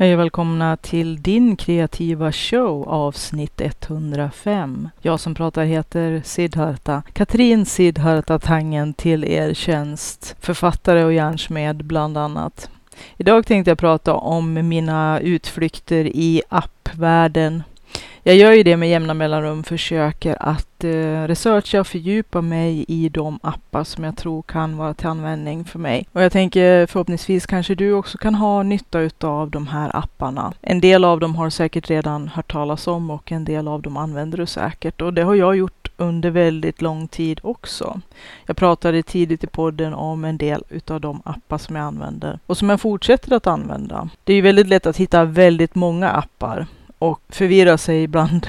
Hej och välkomna till din kreativa show avsnitt 105. Jag som pratar heter Siddharta. Katrin Siddharta Tangen till er tjänst. Författare och järnsmed bland annat. Idag tänkte jag prata om mina utflykter i appvärlden jag gör ju det med jämna mellanrum, försöker att eh, researcha och fördjupa mig i de appar som jag tror kan vara till användning för mig. Och jag tänker förhoppningsvis kanske du också kan ha nytta utav de här apparna. En del av dem har säkert redan hört talas om och en del av dem använder du säkert. Och det har jag gjort under väldigt lång tid också. Jag pratade tidigt i podden om en del utav de appar som jag använder och som jag fortsätter att använda. Det är ju väldigt lätt att hitta väldigt många appar och förvirra sig bland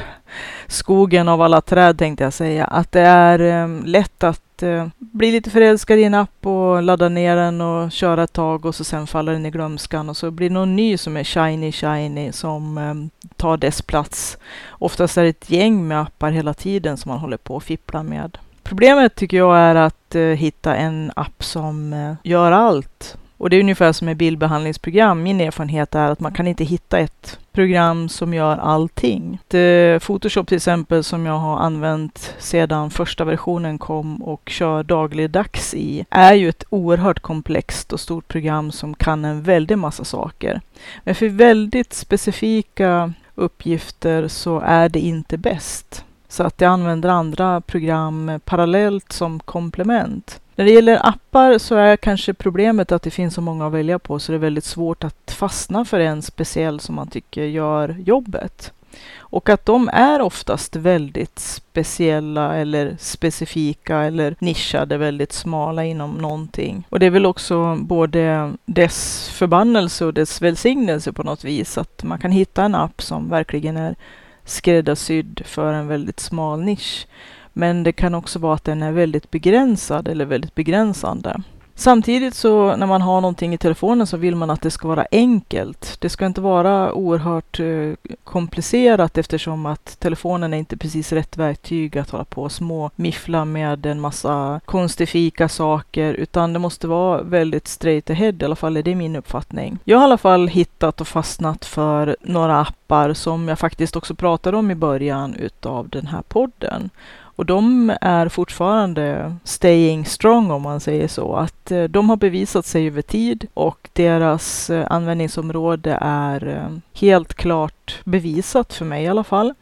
skogen av alla träd tänkte jag säga. Att det är eh, lätt att eh, bli lite förälskad i en app och ladda ner den och köra ett tag och så sen faller den i glömskan och så blir det någon ny som är shiny shiny som eh, tar dess plats. Oftast är det ett gäng med appar hela tiden som man håller på att fippla med. Problemet tycker jag är att eh, hitta en app som eh, gör allt och det är ungefär som med bildbehandlingsprogram. Min erfarenhet är att man kan inte hitta ett program som gör allting. Eh, Photoshop till exempel som jag har använt sedan första versionen kom och kör dagligdags i är ju ett oerhört komplext och stort program som kan en väldig massa saker. Men för väldigt specifika uppgifter så är det inte bäst. Så att jag använder andra program parallellt som komplement. När det gäller appar så är kanske problemet att det finns så många att välja på så det är väldigt svårt att fastna för en speciell som man tycker gör jobbet. Och att de är oftast väldigt speciella eller specifika eller nischade, väldigt smala inom någonting. Och det är väl också både dess förbannelse och dess välsignelse på något vis, att man kan hitta en app som verkligen är skräddarsydd för en väldigt smal nisch. Men det kan också vara att den är väldigt begränsad eller väldigt begränsande. Samtidigt så när man har någonting i telefonen så vill man att det ska vara enkelt. Det ska inte vara oerhört eh, komplicerat eftersom att telefonen är inte precis rätt verktyg att hålla på och små miffla med en massa konstifika saker utan det måste vara väldigt straight ahead, i alla fall är det min uppfattning. Jag har i alla fall hittat och fastnat för några appar som jag faktiskt också pratade om i början utav den här podden. Och de är fortfarande staying strong om man säger så. Att eh, de har bevisat sig över tid och deras eh, användningsområde är eh, helt klart bevisat för mig i alla fall.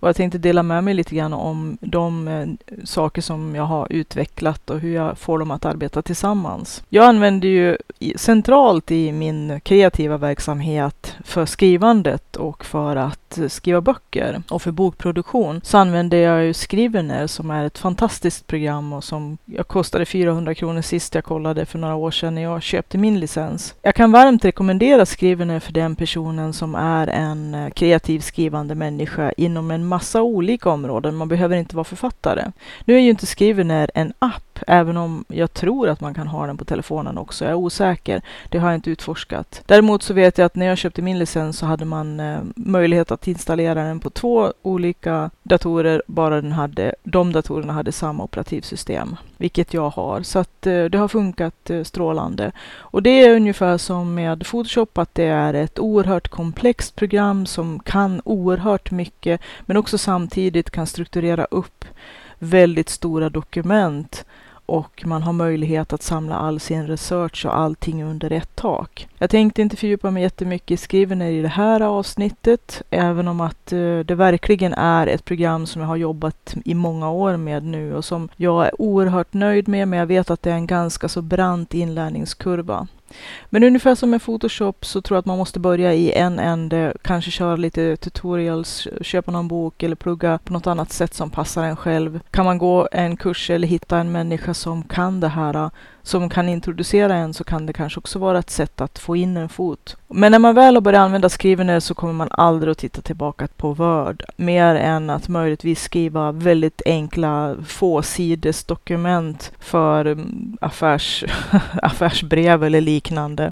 Och jag tänkte dela med mig lite grann om de saker som jag har utvecklat och hur jag får dem att arbeta tillsammans. Jag använder ju centralt i min kreativa verksamhet för skrivandet och för att skriva böcker och för bokproduktion så använder jag ju Scrivener som är ett fantastiskt program och som jag kostade 400 kronor sist jag kollade för några år sedan när jag köpte min licens. Jag kan varmt rekommendera Scrivener för den personen som är en eh, kreativ skrivande människa inom en massa olika områden. Man behöver inte vara författare. Nu är ju inte Scrivener en app, även om jag tror att man kan ha den på telefonen också. Jag är osäker. Det har jag inte utforskat. Däremot så vet jag att när jag köpte min licens så hade man eh, möjlighet att installera den på två olika datorer, bara den hade, de datorerna hade samma operativsystem, vilket jag har. Så att eh, det har funkat eh, strålande. Och det är ungefär som med Photoshop, att det är ett oerhört komplext program som kan oerhört mycket, men också samtidigt kan strukturera upp väldigt stora dokument och man har möjlighet att samla all sin research och allting under ett tak. Jag tänkte inte fördjupa mig jättemycket i Scrivener i det här avsnittet, även om att eh, det verkligen är ett program som jag har jobbat i många år med nu och som jag är oerhört nöjd med, men jag vet att det är en ganska så brant inlärningskurva. Men ungefär som med Photoshop så tror jag att man måste börja i en ände, kanske köra lite tutorials, köpa någon bok eller plugga på något annat sätt som passar en själv. Kan man gå en kurs eller hitta en människa som kan det här som kan introducera en så kan det kanske också vara ett sätt att få in en fot. Men när man väl har börjat använda Scrivener så kommer man aldrig att titta tillbaka på Word. Mer än att möjligtvis skriva väldigt enkla fåsides dokument för mm, affärs, affärsbrev eller liknande.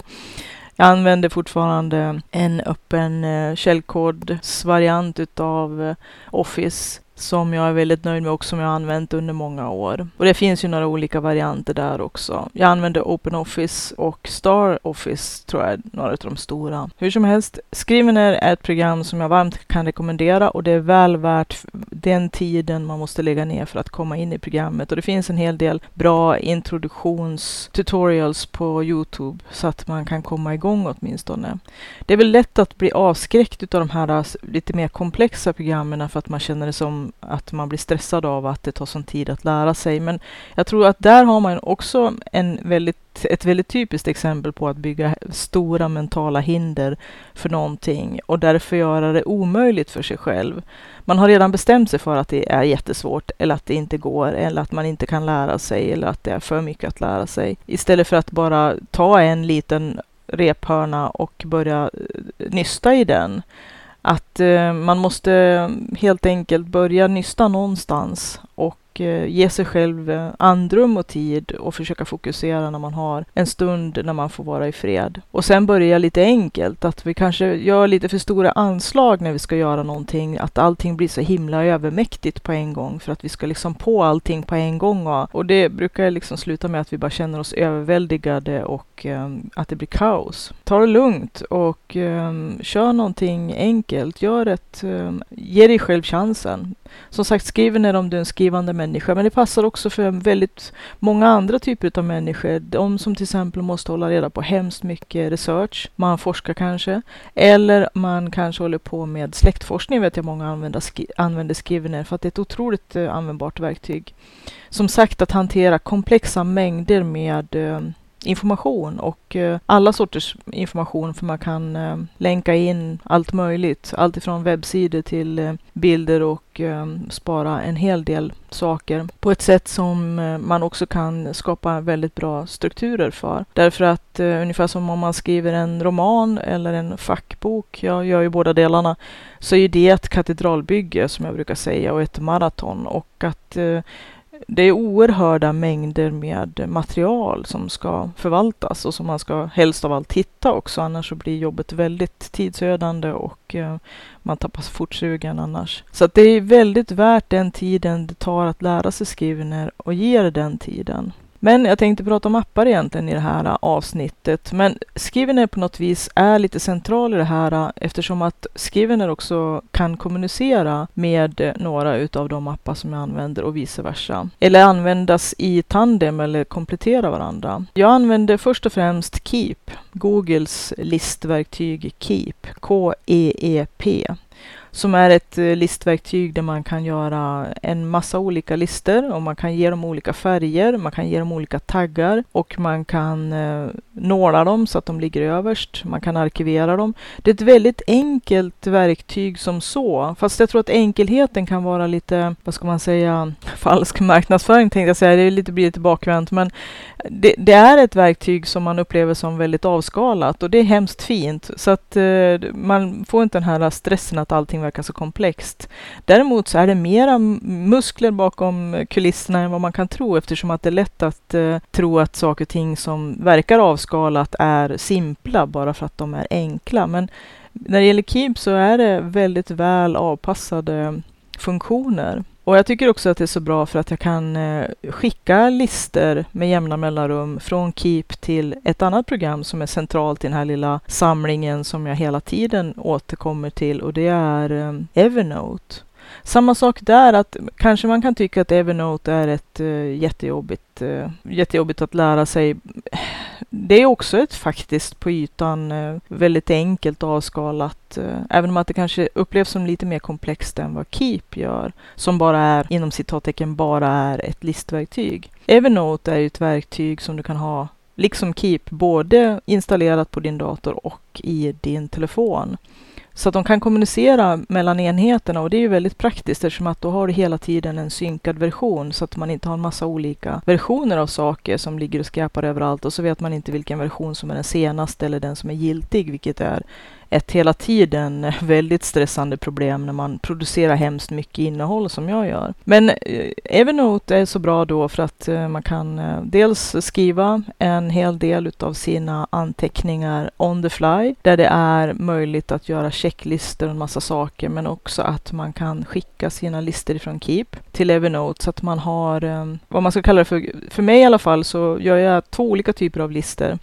Jag använder fortfarande en öppen eh, källkodsvariant utav eh, Office som jag är väldigt nöjd med och som jag har använt under många år. Och det finns ju några olika varianter där också. Jag använder OpenOffice och Star Office tror jag är några av de stora. Hur som helst, Scrivener är ett program som jag varmt kan rekommendera och det är väl värt den tiden man måste lägga ner för att komma in i programmet. Och det finns en hel del bra introduktionstutorials på Youtube så att man kan komma igång åtminstone. Det är väl lätt att bli avskräckt av de här äh, lite mer komplexa programmen för att man känner det som att man blir stressad av att det tar sån tid att lära sig. Men jag tror att där har man också en väldigt, ett väldigt typiskt exempel på att bygga stora mentala hinder för någonting och därför göra det omöjligt för sig själv. Man har redan bestämt sig för att det är jättesvårt eller att det inte går eller att man inte kan lära sig eller att det är för mycket att lära sig. Istället för att bara ta en liten rephörna och börja eh, nysta i den att eh, man måste helt enkelt börja nysta någonstans och Eh, ge sig själv eh, andrum och tid och försöka fokusera när man har en stund när man får vara i fred. Och sen börja lite enkelt, att vi kanske gör lite för stora anslag när vi ska göra någonting, att allting blir så himla övermäktigt på en gång för att vi ska liksom på allting på en gång. Och det brukar liksom sluta med att vi bara känner oss överväldigade och um, att det blir kaos. Ta det lugnt och um, kör någonting enkelt. Gör ett, um, ge dig själv chansen. Som sagt, skriv ner om du är en skrivande människa, men det passar också för väldigt många andra typer av människor. De som till exempel måste hålla reda på hemskt mycket research, man forskar kanske, eller man kanske håller på med släktforskning, vet jag många använder, skri använder Scrivener, för att det är ett otroligt eh, användbart verktyg. Som sagt, att hantera komplexa mängder med eh, information och eh, alla sorters information för man kan eh, länka in allt möjligt. Allt ifrån webbsidor till eh, bilder och spara en hel del saker på ett sätt som man också kan skapa väldigt bra strukturer för. Därför att ungefär som om man skriver en roman eller en fackbok, jag gör ju båda delarna, så är det ett katedralbygge som jag brukar säga och ett maraton och att det är oerhörda mängder med material som ska förvaltas och som man ska helst av allt hitta också, annars så blir jobbet väldigt tidsödande och eh, man tappar fortsugen annars. Så det är väldigt värt den tiden det tar att lära sig Scrivener och ge det den tiden. Men jag tänkte prata om appar egentligen i det här avsnittet. Men Skrivener på något vis är lite central i det här eftersom att Skrivener också kan kommunicera med några utav de appar som jag använder och vice versa. Eller användas i tandem eller komplettera varandra. Jag använder först och främst Keep, Googles listverktyg Keep, K-E-E-P som är ett eh, listverktyg där man kan göra en massa olika listor och man kan ge dem olika färger, man kan ge dem olika taggar och man kan eh, nåla dem så att de ligger överst. Man kan arkivera dem. Det är ett väldigt enkelt verktyg som så, fast jag tror att enkelheten kan vara lite, vad ska man säga, falsk marknadsföring tänkte jag säga. Det är lite, blir lite bakvänt, men det, det, är ett verktyg som man upplever som väldigt avskalat och det är hemskt fint så att eh, man får inte den här stressen att allting verkar så komplext. Däremot så är det mera muskler bakom kulisserna än vad man kan tro eftersom att det är lätt att eh, tro att saker och ting som verkar avskalat är simpla bara för att de är enkla. Men när det gäller Keep så är det väldigt väl avpassade eh, funktioner. Och jag tycker också att det är så bra för att jag kan eh, skicka listor med jämna mellanrum från Keep till ett annat program som är centralt i den här lilla samlingen som jag hela tiden återkommer till och det är eh, Evernote. Samma sak där, att kanske man kan tycka att Evernote är ett uh, jättejobbigt, uh, jättejobbigt att lära sig. Det är också ett faktiskt på ytan uh, väldigt enkelt avskalat, uh, även om att det kanske upplevs som lite mer komplext än vad Keep gör, som bara är, inom citattecken, bara är ett listverktyg. Evernote är ju ett verktyg som du kan ha liksom Keep, både installerat på din dator och i din telefon. Så att de kan kommunicera mellan enheterna och det är ju väldigt praktiskt eftersom att då har du hela tiden en synkad version så att man inte har en massa olika versioner av saker som ligger och skräpar överallt och så vet man inte vilken version som är den senaste eller den som är giltig, vilket är ett hela tiden väldigt stressande problem när man producerar hemskt mycket innehåll som jag gör. Men eh, Evernote är så bra då för att eh, man kan eh, dels skriva en hel del utav sina anteckningar on the fly, där det är möjligt att göra checklistor och en massa saker, men också att man kan skicka sina listor ifrån Keep till Evernote så att man har, vad man ska kalla det för, för mig i alla fall så gör jag två olika typer av listor.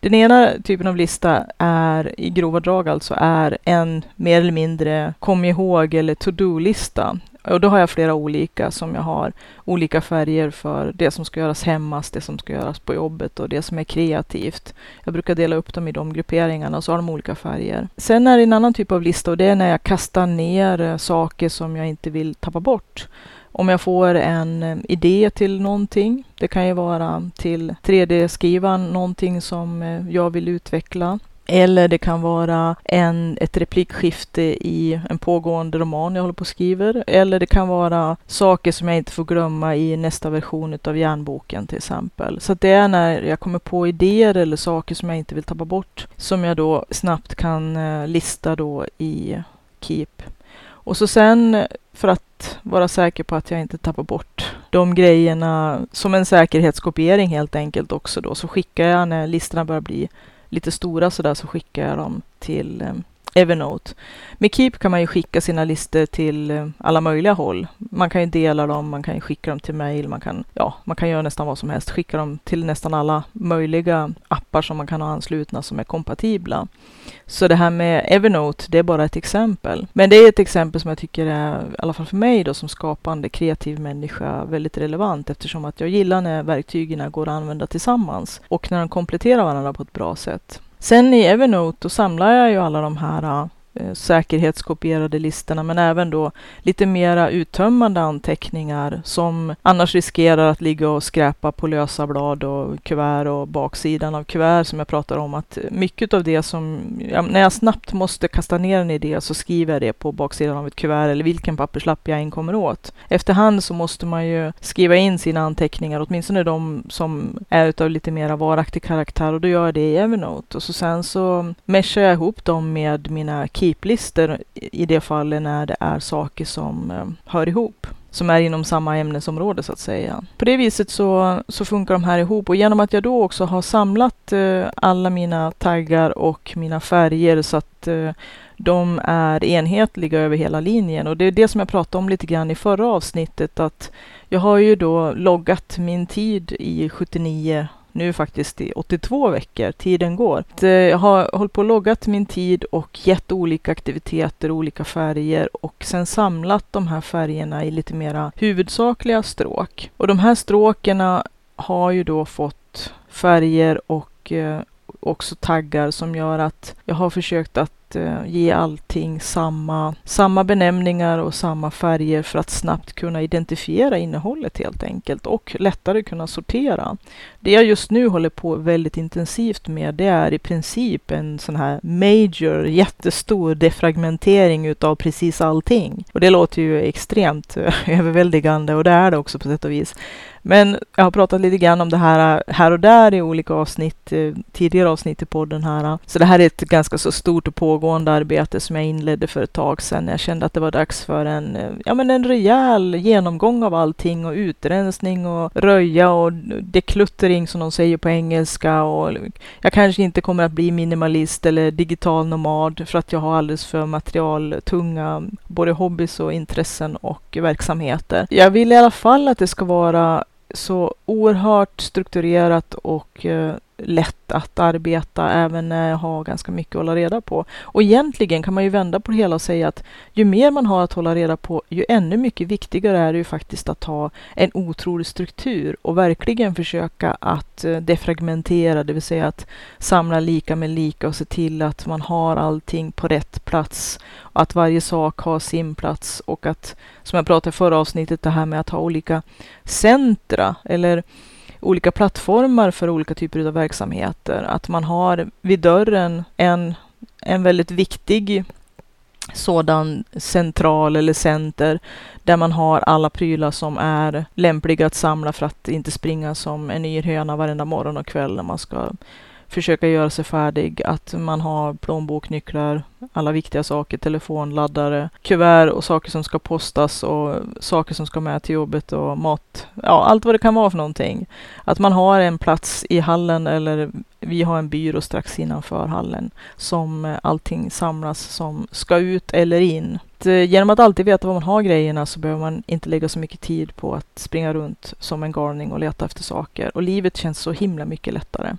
Den ena typen av lista är i grova drag alltså är en mer eller mindre kom ihåg eller to-do-lista. Och då har jag flera olika som jag har olika färger för det som ska göras hemma, det som ska göras på jobbet och det som är kreativt. Jag brukar dela upp dem i de grupperingarna och så har de olika färger. Sen är det en annan typ av lista och det är när jag kastar ner eh, saker som jag inte vill tappa bort. Om jag får en eh, idé till någonting, det kan ju vara till 3D-skrivaren någonting som eh, jag vill utveckla. Eller det kan vara en, ett replikskifte i en pågående roman jag håller på och skriver. Eller det kan vara saker som jag inte får glömma i nästa version av järnboken till exempel. Så det är när jag kommer på idéer eller saker som jag inte vill tappa bort som jag då snabbt kan eh, lista då i Keep. Och så sen för att vara säker på att jag inte tappar bort de grejerna som en säkerhetskopiering helt enkelt också då. Så skickar jag när listorna börjar bli lite stora sådär så skickar jag dem till eh, Evernote. Med Keep kan man ju skicka sina listor till eh, alla möjliga håll. Man kan ju dela dem, man kan ju skicka dem till mail, man kan, ja, man kan göra nästan vad som helst. Skicka dem till nästan alla möjliga appar som man kan ha anslutna som är kompatibla. Så det här med Evernote, det är bara ett exempel. Men det är ett exempel som jag tycker är, i alla fall för mig då som skapande kreativ människa, väldigt relevant eftersom att jag gillar när verktygen går att använda tillsammans och när de kompletterar varandra på ett bra sätt. Sen i Evernote då samlar jag ju alla de här äh, Eh, säkerhetskopierade listorna men även då lite mera uttömmande anteckningar som annars riskerar att ligga och skräpa på lösa blad och kuvert och baksidan av kuvert som jag pratar om att mycket av det som, ja, när jag snabbt måste kasta ner en idé så skriver jag det på baksidan av ett kuvert eller vilken papperslapp jag än kommer åt. Efterhand så måste man ju skriva in sina anteckningar, åtminstone de som är utav lite mera varaktig karaktär och då gör jag det i Evernote och så sen så meshar jag ihop dem med mina keep-listor i det fallet när det är saker som eh, hör ihop som är inom samma ämnesområde så att säga. På det viset så, så funkar de här ihop och genom att jag då också har samlat eh, alla mina taggar och mina färger så att eh, de är enhetliga över hela linjen och det är det som jag pratade om lite grann i förra avsnittet att jag har ju då loggat min tid i 79 nu faktiskt i 82 veckor. Tiden går. Jag har hållit på och loggat min tid och gett olika aktiviteter, olika färger och sen samlat de här färgerna i lite mera huvudsakliga stråk. Och de här stråken har ju då fått färger och eh, också taggar som gör att jag har försökt att eh, ge allting samma, samma benämningar och samma färger för att snabbt kunna identifiera innehållet helt enkelt och lättare kunna sortera. Det jag just nu håller på väldigt intensivt med det är i princip en sån här major, jättestor defragmentering utav precis allting. Och det låter ju extremt eh, överväldigande och det är det också på sätt och vis. Men jag har pratat lite grann om det här äh, här och där i olika avsnitt, eh, tidigare avsnitt i podden här. Äh. Så det här är ett ganska så stort och pågående arbete som jag inledde för ett tag sedan. Jag kände att det var dags för en, eh, ja men en rejäl genomgång av allting och utrensning och röja och dekluttering som de säger på engelska och jag kanske inte kommer att bli minimalist eller digital nomad för att jag har alldeles för materialtunga både hobbys och intressen och verksamheter. Jag vill i alla fall att det ska vara så oerhört strukturerat och eh, lätt att arbeta även när jag har ganska mycket att hålla reda på. Och egentligen kan man ju vända på det hela och säga att ju mer man har att hålla reda på, ju ännu mycket viktigare är det ju faktiskt att ha en otrolig struktur och verkligen försöka att eh, defragmentera, det vill säga att samla lika med lika och se till att man har allting på rätt plats att varje sak har sin plats och att, som jag pratade i förra avsnittet, det här med att ha olika centra eller olika plattformar för olika typer av verksamheter. Att man har vid dörren en, en väldigt viktig sådan central eller center där man har alla prylar som är lämpliga att samla för att inte springa som en yr höna varenda morgon och kväll när man ska försöka göra sig färdig. Att man har plånbok, nycklar, alla viktiga saker, telefon, laddare, kuvert och saker som ska postas och saker som ska med till jobbet och mat. Ja, allt vad det kan vara för någonting. Att man har en plats i hallen eller vi har en byrå strax innanför hallen som eh, allting samlas som ska ut eller in. Eh, genom att alltid veta var man har grejerna så behöver man inte lägga så mycket tid på att springa runt som en galning och leta efter saker. Och livet känns så himla mycket lättare.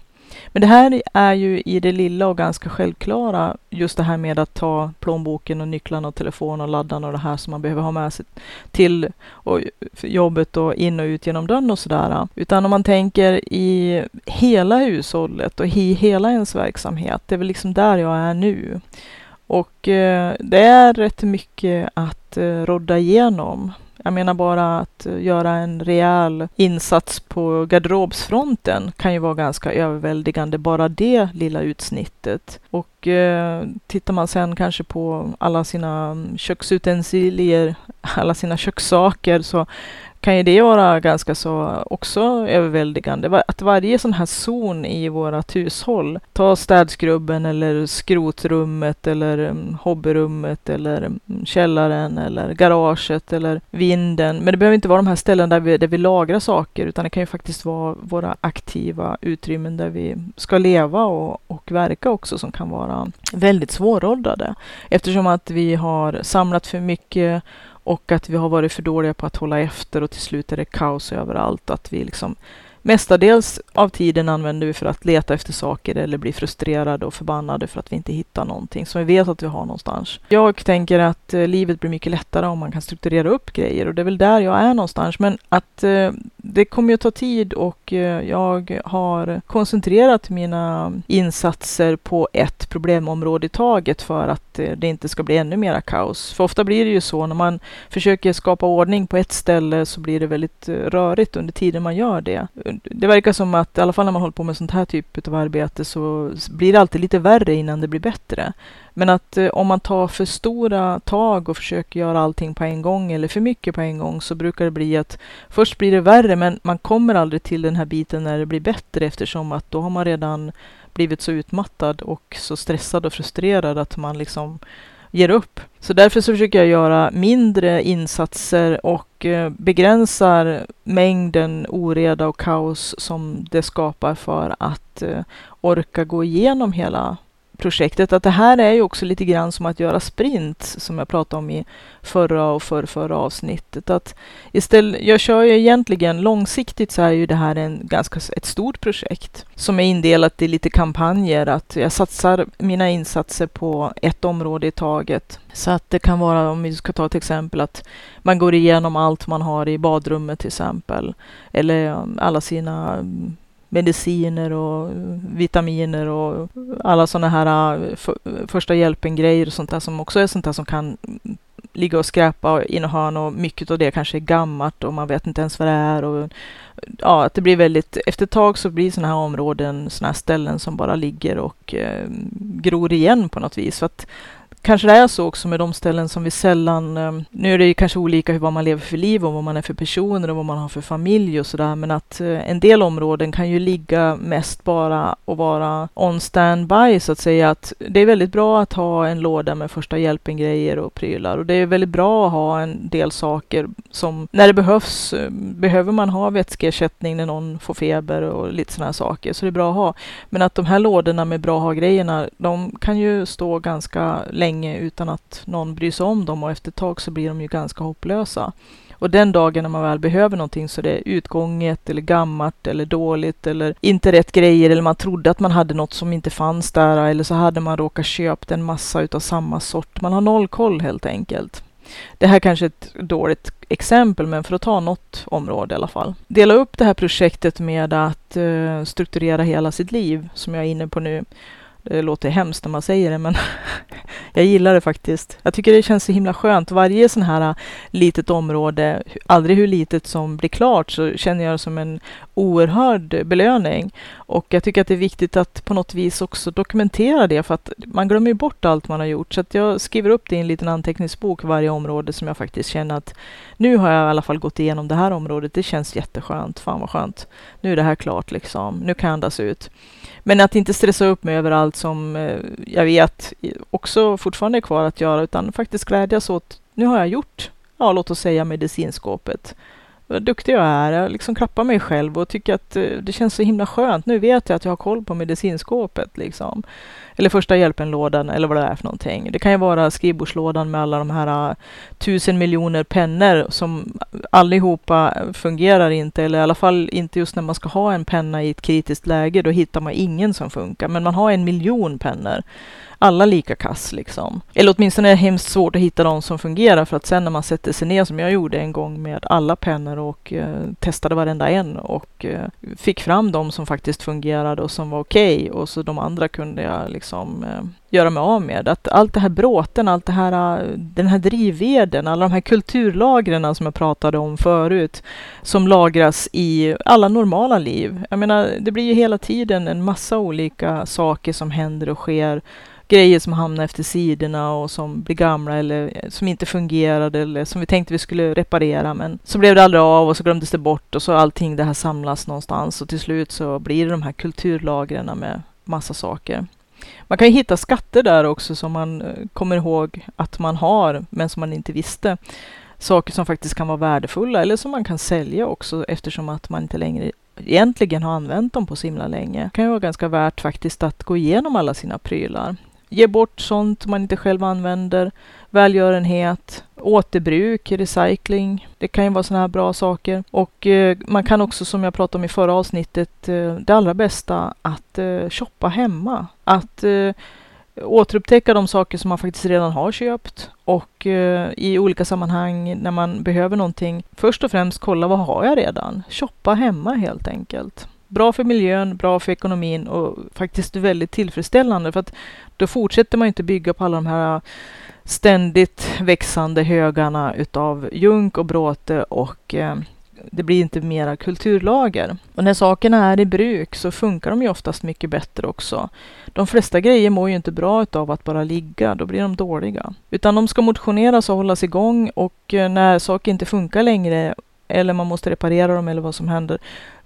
Men det här är ju i det lilla och ganska självklara, just det här med att ta plånboken och nycklarna och telefonen och laddarna och det här som man behöver ha med sig till och jobbet och in och ut genom dörren och sådär. Utan om man tänker i hela hushållet och i hela ens verksamhet, det är väl liksom där jag är nu. Och eh, det är rätt mycket att eh, rodda igenom. Jag menar bara att göra en rejäl insats på garderobsfronten kan ju vara ganska överväldigande, bara det lilla utsnittet. Och eh, tittar man sen kanske på alla sina köksutensilier, alla sina kökssaker, så kan ju det vara ganska så också överväldigande. Att varje sån här zon i vårt hushåll, ta städskrubben eller skrotrummet eller mm, hobbyrummet eller mm, källaren eller garaget eller vinden. Men det behöver inte vara de här ställena där vi, där vi lagrar saker utan det kan ju faktiskt vara våra aktiva utrymmen där vi ska leva och, och verka också som kan vara väldigt svåråldrade Eftersom att vi har samlat för mycket och att vi har varit för dåliga på att hålla efter och till slut är det kaos överallt. Att vi liksom Mestadels av tiden använder vi för att leta efter saker eller bli frustrerade och förbannade för att vi inte hittar någonting som vi vet att vi har någonstans. Jag tänker att eh, livet blir mycket lättare om man kan strukturera upp grejer och det är väl där jag är någonstans. Men att eh, det kommer ju att ta tid och eh, jag har koncentrerat mina insatser på ett problemområde i taget för att eh, det inte ska bli ännu mera kaos. För ofta blir det ju så när man försöker skapa ordning på ett ställe så blir det väldigt eh, rörigt under tiden man gör det det verkar som att i alla fall när man håller på med sånt här typ av arbete så blir det alltid lite värre innan det blir bättre. Men att eh, om man tar för stora tag och försöker göra allting på en gång eller för mycket på en gång så brukar det bli att först blir det värre men man kommer aldrig till den här biten när det blir bättre eftersom att då har man redan blivit så utmattad och så stressad och frustrerad att man liksom ger upp. Så därför så försöker jag göra mindre insatser och eh, begränsar mängden oreda och kaos som det skapar för att eh, orka gå igenom hela projektet. Att det här är ju också lite grann som att göra sprint som jag pratade om i förra och för förra avsnittet. Att istället, jag kör ju egentligen långsiktigt så är ju det här en ganska ett stort projekt som är indelat i lite kampanjer. Att jag satsar mina insatser på ett område i taget. Så att det kan vara, om vi ska ta ett exempel, att man går igenom allt man har i badrummet till exempel. Eller um, alla sina mm, mediciner och vitaminer och alla sådana här äh, för, första hjälpen-grejer och sånt där som också är sånt där som kan ligga och skräpa i något hörn och mycket av det kanske är gammalt och man vet inte ens vad det är. Och, ja, att det blir väldigt, efter ett tag så blir sådana här områden sådana här ställen som bara ligger och eh, gror igen på något vis. För att kanske det är så också med de ställen som vi sällan... Ehm, nu är det ju kanske olika hur vad man lever för liv och vad man är för personer och vad man har för familj och sådär. Men att eh, en del områden kan ju ligga mest bara och vara on standby så att säga. Att det är väldigt bra att ha en låda med första hjälpen-grejer och prylar. Och det är väldigt bra att ha en del saker som när det behövs. Eh, behöver man ha vätskeersättning när någon får feber och lite sådana saker så det är bra att ha. Men att de här lådorna med bra ha-grejerna, de kan ju stå ganska länge utan att någon bryr sig om dem och efter ett tag så blir de ju ganska hopplösa. Och den dagen när man väl behöver någonting så det är utgånget eller gammalt eller dåligt eller inte rätt grejer eller man trodde att man hade något som inte fanns där eller så hade man råkat köpt en massa utav samma sort. Man har noll koll helt enkelt. Det här kanske är ett dåligt exempel, men för att ta något område i alla fall. Dela upp det här projektet med att uh, strukturera hela sitt liv, som jag är inne på nu Det låter hemskt när man säger det, men jag gillar det faktiskt. Jag tycker det känns så himla skönt. Varje sån här äh, litet område, aldrig hur litet som blir klart, så känner jag det som en oerhörd belöning. Och jag tycker att det är viktigt att på något vis också dokumentera det, för att man glömmer ju bort allt man har gjort. Så att jag skriver upp det i en liten anteckningsbok varje område som jag faktiskt känner att nu har jag i alla fall gått igenom det här området. Det känns jätteskönt. Fan vad skönt. Nu är det här klart liksom. Nu kan jag andas ut. Men att inte stressa upp mig över allt som äh, jag vet också fortfarande är kvar att göra, utan faktiskt glädjas åt, nu har jag gjort, ja låt oss säga medicinskåpet vad duktig jag är. Jag liksom klappar mig själv och tycker att eh, det känns så himla skönt. Nu vet jag att jag har koll på medicinskåpet. Liksom. Eller första hjälpen-lådan eller vad det är för någonting. Det kan ju vara skrivbordslådan med alla de här äh, tusen miljoner pennor som allihopa fungerar inte. Eller i alla fall inte just när man ska ha en penna i ett kritiskt läge. Då hittar man ingen som funkar. Men man har en miljon pennor alla lika kass liksom. Eller åtminstone är det hemskt svårt att hitta de som fungerar för att sen när man sätter sig ner som jag gjorde en gång med alla pennor och eh, testade varenda en och eh, fick fram de som faktiskt fungerade och som var okej okay, och så de andra kunde jag liksom Liksom, eh, göra mig av med. Att allt det här bråten, allt det här, eh, den här drivveden, alla de här kulturlagren som jag pratade om förut, som lagras i alla normala liv. Jag menar, det blir ju hela tiden en massa olika saker som händer och sker grejer som hamnar efter sidorna och som blir gamla eller eh, som inte fungerade eller som vi tänkte vi skulle reparera men så blev det aldrig av och så glömdes det bort och så allting det här samlas någonstans och till slut så blir det de här kulturlagren med massa saker. Man kan ju hitta skatter där också som man eh, kommer ihåg att man har men som man inte visste. Saker som faktiskt kan vara värdefulla eller som man kan sälja också eftersom att man inte längre egentligen har använt dem på så himla länge. Det kan ju vara ganska värt faktiskt att gå igenom alla sina prylar ge bort sånt man inte själv använder, välgörenhet, återbruk, recycling. Det kan ju vara sådana här bra saker. Och eh, man kan också, som jag pratade om i förra avsnittet, eh, det allra bästa att eh, shoppa hemma. Att eh, återupptäcka de saker som man faktiskt redan har köpt och eh, i olika sammanhang när man behöver någonting. Först och främst kolla vad har jag redan? Shoppa hemma helt enkelt bra för miljön, bra för ekonomin och faktiskt väldigt tillfredsställande för att då fortsätter man inte bygga på alla de här ständigt växande högarna utav junk och bråte och eh, det blir inte mera kulturlager. Och när sakerna är i bruk så funkar de ju oftast mycket bättre också. De flesta grejer mår ju inte bra utav att bara ligga, då blir de dåliga. Utan de ska motioneras och hållas igång och eh, när saker inte funkar längre eller man måste reparera dem eller vad som händer,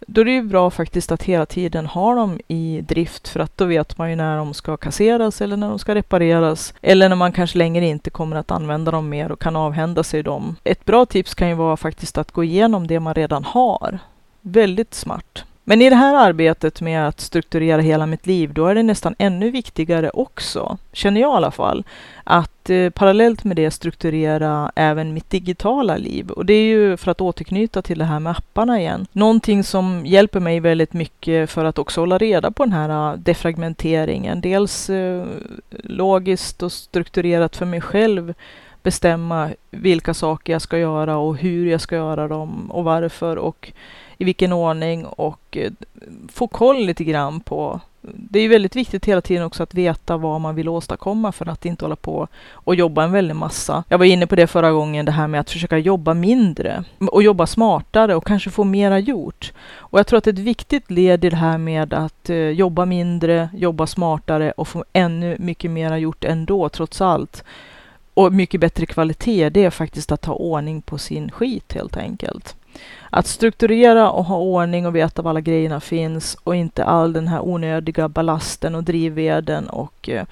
då är det ju bra faktiskt att hela tiden ha dem i drift för att då vet man ju när de ska kasseras eller när de ska repareras eller när man kanske längre inte kommer att använda dem mer och kan avhända sig dem. Ett bra tips kan ju vara faktiskt att gå igenom det man redan har. Väldigt smart. Men i det här arbetet med att strukturera hela mitt liv, då är det nästan ännu viktigare också, känner jag i alla fall, att eh, parallellt med det strukturera även mitt digitala liv. Och det är ju för att återknyta till det här med apparna igen. Någonting som hjälper mig väldigt mycket för att också hålla reda på den här eh, defragmenteringen. Dels eh, logiskt och strukturerat för mig själv bestämma vilka saker jag ska göra och hur jag ska göra dem och varför och i vilken ordning och eh, få koll lite grann på det är väldigt viktigt hela tiden också att veta vad man vill åstadkomma för att inte hålla på och jobba en väldig massa. Jag var inne på det förra gången, det här med att försöka jobba mindre och jobba smartare och kanske få mera gjort. Och jag tror att ett viktigt led i det här med att eh, jobba mindre, jobba smartare och få ännu mycket mera gjort ändå, trots allt. Och mycket bättre kvalitet, det är faktiskt att ha ordning på sin skit helt enkelt. Att strukturera och ha ordning och veta var alla grejerna finns och inte all den här onödiga ballasten och drivveden och eh,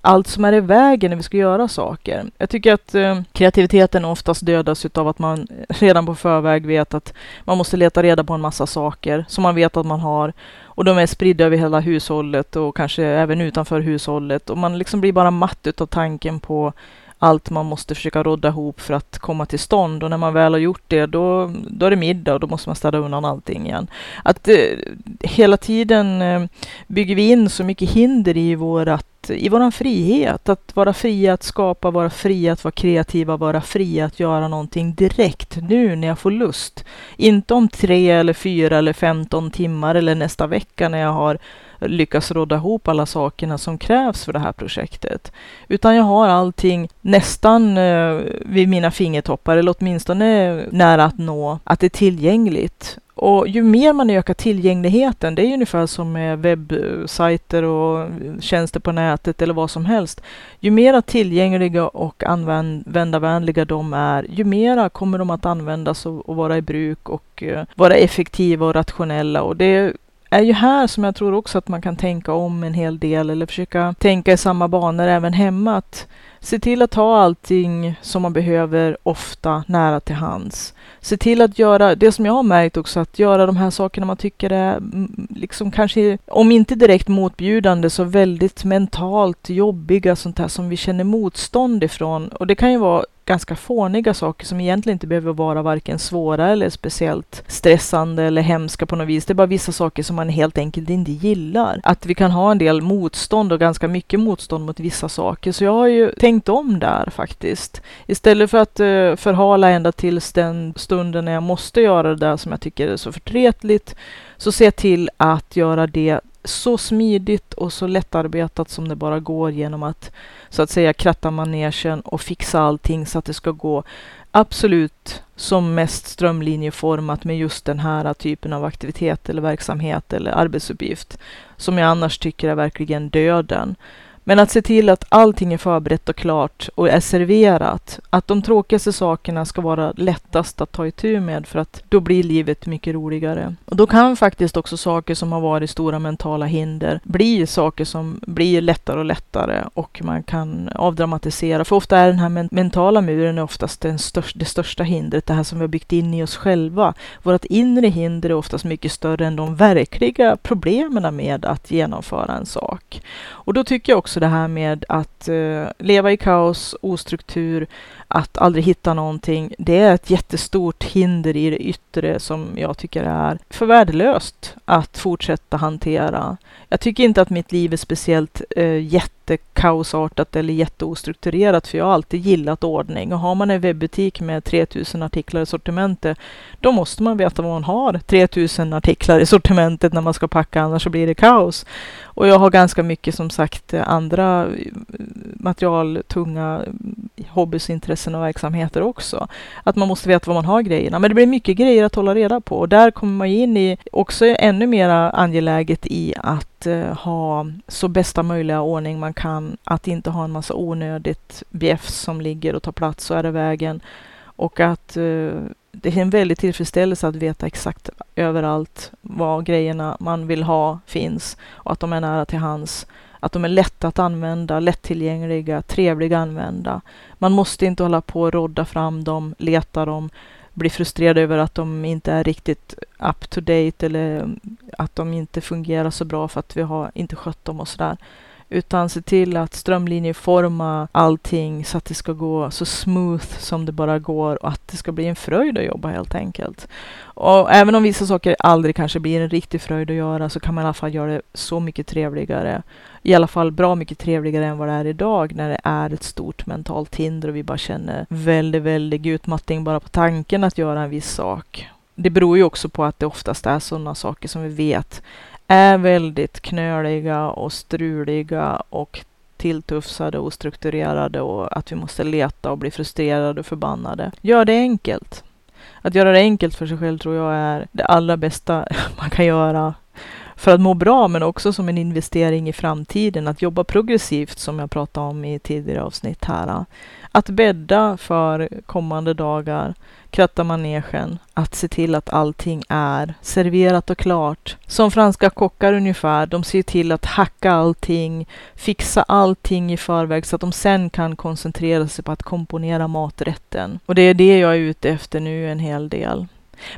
allt som är i vägen när vi ska göra saker. Jag tycker att eh, kreativiteten oftast dödas av att man redan på förväg vet att man måste leta reda på en massa saker som man vet att man har och de är spridda över hela hushållet och kanske även utanför hushållet och man liksom blir bara matt utav tanken på allt man måste försöka rodda ihop för att komma till stånd. Och när man väl har gjort det, då, då är det middag och då måste man städa undan allting igen. Att eh, hela tiden eh, bygger vi in så mycket hinder i vårat i våran frihet, att vara fria att skapa, vara fria att vara kreativa, vara fria att göra någonting direkt nu när jag får lust. Inte om tre eller fyra eller femton timmar eller nästa vecka när jag har lyckas råda ihop alla sakerna som krävs för det här projektet. Utan jag har allting nästan eh, vid mina fingertoppar, eller åtminstone nära att nå, att det är tillgängligt. Och ju mer man ökar tillgängligheten, det är ungefär som med webbsajter och tjänster på nätet eller vad som helst. Ju mer tillgängliga och användarvänliga de är, ju mera kommer de att användas och, vara i bruk och eh, vara effektiva och rationella. Och det är ju här som jag tror också att man kan tänka om en hel del eller försöka tänka i samma banor även hemma. Att se till att ha allting som man behöver ofta nära till hands. Se till att göra det som jag har märkt också, att göra de här sakerna man tycker är mm, liksom kanske, om inte direkt motbjudande, så väldigt mentalt jobbiga, sånt här som vi känner motstånd ifrån. Och det kan ju vara ganska fåniga saker som egentligen inte behöver vara varken svåra eller speciellt stressande eller hemska på något vis. Det är bara vissa saker som man helt enkelt inte gillar. Att vi kan ha en del motstånd och ganska mycket motstånd mot vissa saker. Så jag har ju tänkt tänkt om där faktiskt. Istället för att eh, förhala ända tills den stunden när jag måste göra det där som jag tycker är så förtretligt, så se till att göra det så smidigt och så lättarbetat som det bara går genom att så att säga kratta manegen och fixa allting så att det ska gå absolut som mest strömlinjeformat med just den här typen av aktivitet eller verksamhet eller arbetsuppgift som jag annars tycker är verkligen döden. Men att se till att allting är förberett och klart och är serverat. Att de tråkigaste sakerna ska vara lättast att ta itu med för att då blir livet mycket roligare. Och då kan faktiskt också saker som har varit stora mentala hinder bli saker som blir lättare och lättare och man kan avdramatisera. För ofta är den här mentala muren oftast den största, det största hindret, det här som vi har byggt in i oss själva. Vårt inre hinder är oftast mycket större än de verkliga problemen med att genomföra en sak. Och då tycker jag också det här med att eh, leva i kaos, ostruktur, att aldrig hitta någonting. Det är ett jättestort hinder i det yttre som jag tycker är för värdelöst att fortsätta hantera. Jag tycker inte att mitt liv är speciellt eh, jätte jättekaosartat eller jätteostrukturerat, för jag har alltid gillat ordning. Och har man en webbutik med 3000 artiklar i sortimentet, då måste man veta vad man har 3000 artiklar i sortimentet när man ska packa, annars så blir det kaos. Och jag har ganska mycket som sagt andra eh, materialtunga mm, hobbyintressen och verksamheter också. Att man måste veta var man har grejerna. Men det blir mycket grejer att hålla reda på och där kommer man in i också ännu mer angeläget i att eh, ha så bästa möjliga ordning man kan. Att inte ha en massa onödigt bjäfs som ligger och tar plats och är i vägen. Och att eh, det är en väldig tillfredsställelse att veta exakt överallt var grejerna man vill ha finns och att de är nära till hands. Att de är lätta att använda, lättillgängliga, trevliga att använda. Man måste inte hålla på och rodda fram dem, leta dem, bli frustrerad över att de inte är riktigt up to date eller att de inte fungerar så bra för att vi har inte skött dem och sådär. Utan se till att strömlinjeforma allting så att det ska gå så smooth som det bara går och att det ska bli en fröjd att jobba helt enkelt. Och även om vissa saker aldrig kanske blir en riktig fröjd att göra så kan man i alla fall göra det så mycket trevligare. I alla fall bra mycket trevligare än vad det är idag när det är ett stort mentalt hinder och vi bara känner väldigt, väldigt utmattning bara på tanken att göra en viss sak. Det beror ju också på att det oftast är sådana saker som vi vet är väldigt knöliga och struliga och tilltufsade och strukturerade och att vi måste leta och bli frustrerade och förbannade. Gör det enkelt. Att göra det enkelt för sig själv tror jag är det allra bästa man kan göra för att må bra, men också som en investering i framtiden. Att jobba progressivt, som jag pratade om i tidigare avsnitt här. Att bädda för kommande dagar, kratta manegen, att se till att allting är serverat och klart. Som franska kockar ungefär, de ser till att hacka allting, fixa allting i förväg så att de sen kan koncentrera sig på att komponera maträtten. Och det är det jag är ute efter nu en hel del.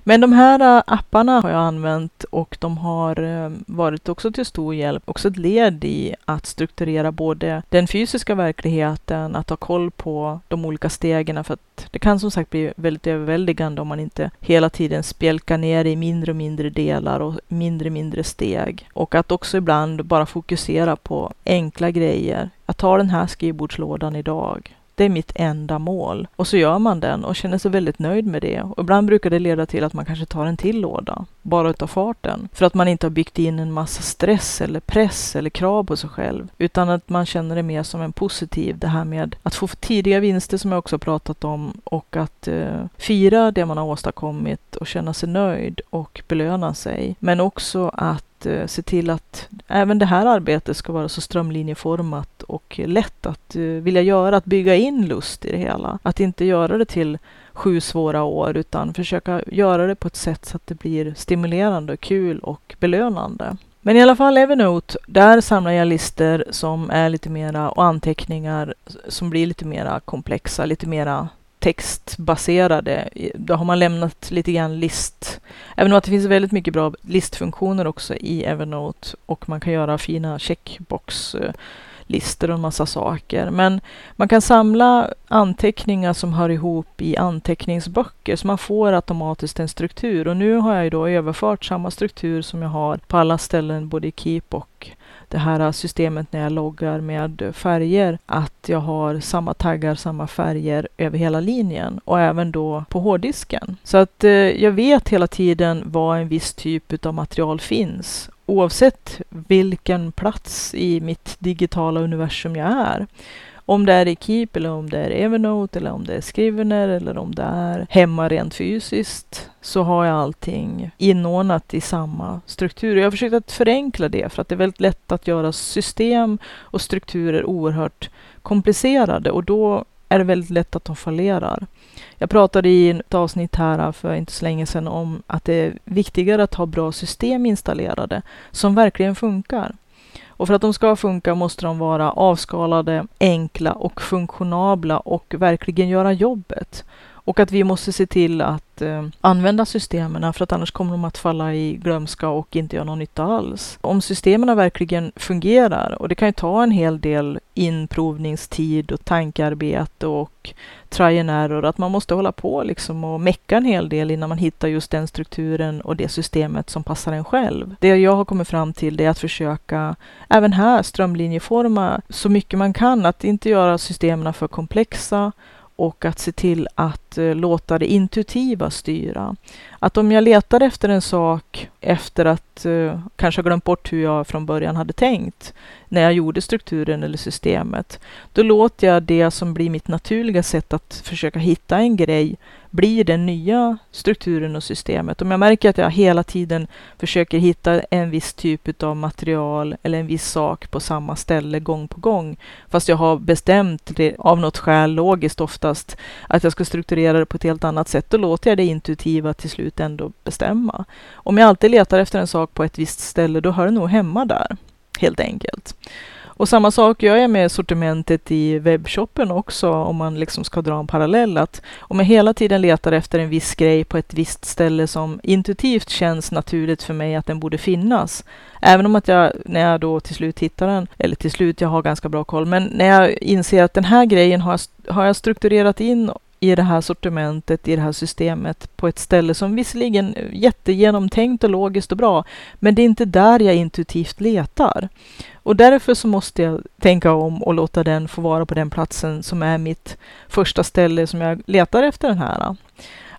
Men de här äh, apparna har jag använt och de har äh, varit också till stor hjälp. Också ett led i att strukturera både den fysiska verkligheten, att ha koll på de olika stegen för att det kan som sagt bli väldigt överväldigande om man inte hela tiden spjälkar ner i mindre och mindre delar och mindre och mindre steg. Och att också ibland bara fokusera på enkla grejer. Jag tar den här skrivbordslådan idag det är mitt enda mål. Och så gör man den och känner sig väldigt nöjd med det. Och ibland brukar det leda till att man kanske tar en till låda, bara utav farten. För att man inte har byggt in en massa stress eller press eller krav på sig själv. Utan att man känner det mer som en positiv, det här med att få tidiga vinster som jag också pratat om och att eh, fira det man har åstadkommit och känna sig nöjd och belöna sig. Men också att Eh, se till att även det här arbetet ska vara så strömlinjeformat och lätt att eh, vilja göra, att bygga in lust i det hela. Att inte göra det till sju svåra år utan försöka göra det på ett sätt så att det blir stimulerande, kul och belönande. Men i alla fall Evernote, där samlar jag listor som är lite mera och anteckningar som blir lite mera komplexa, lite mera textbaserade. Då har man lämnat lite grann list. Även om att det finns väldigt mycket bra listfunktioner också i Evernote och man kan göra fina checkbox-listor eh, och en massa saker. Men man kan samla anteckningar som hör ihop i anteckningsböcker så man får automatiskt en struktur. Och nu har jag ju då överfört samma struktur som jag har på alla ställen, både i Keep och det här systemet när jag loggar med färger att jag har samma taggar, samma färger över hela linjen och även då på hårddisken. Så att eh, jag vet hela tiden var en viss typ av material finns oavsett vilken plats i mitt digitala universum jag är. Om det är i Keep eller om det är Evernote eller om det är Scrivener eller om det är hemma rent fysiskt så har jag allting inordnat i samma struktur. Jag har försökt att förenkla det för att det är väldigt lätt att göra system och strukturer oerhört komplicerade och då är det väldigt lätt att de fallerar. Jag pratade i ett avsnitt här för inte så länge sedan om att det är viktigare att ha bra system installerade som verkligen funkar. Och för att de ska funka måste de vara avskalade, enkla och funktionabla och verkligen göra jobbet. Och att vi måste se till att eh, använda systemen för att annars kommer de att falla i glömska och inte göra någon nytta alls. Om systemen verkligen fungerar, och det kan ju ta en hel del inprovningstid och tankearbete och try and error, att man måste hålla på liksom och mecka en hel del innan man hittar just den strukturen och det systemet som passar en själv. Det jag har kommit fram till är att försöka även här strömlinjeforma så mycket man kan, att inte göra systemen för komplexa och att se till att Eh, låta det intuitiva styra. Att om jag letar efter en sak efter att eh, kanske ha glömt bort hur jag från början hade tänkt när jag gjorde strukturen eller systemet, då låter jag det som blir mitt naturliga sätt att försöka hitta en grej bli den nya strukturen och systemet. Om jag märker att jag hela tiden försöker hitta en viss typ av material eller en viss sak på samma ställe gång på gång, fast jag har bestämt det av något skäl, logiskt oftast, att jag ska strukturera det på ett helt annat sätt, då låter jag det intuitiva till slut ändå bestämma. Om jag alltid letar efter en sak på ett visst ställe, då hör det nog hemma där, helt enkelt. Och samma sak gör jag med sortimentet i webbshoppen också, om man liksom ska dra en parallell. Att om jag hela tiden letar efter en viss grej på ett visst ställe som intuitivt känns naturligt för mig att den borde finnas. Även om att jag, när jag då till slut hittar den, eller till slut, jag har ganska bra koll, men när jag inser att den här grejen har, har jag strukturerat in i det här sortimentet, i det här systemet på ett ställe som visserligen är jättegenomtänkt och logiskt och bra, men det är inte där jag intuitivt letar. Och därför så måste jag tänka om och låta den få vara på den platsen som är mitt första ställe som jag letar efter den här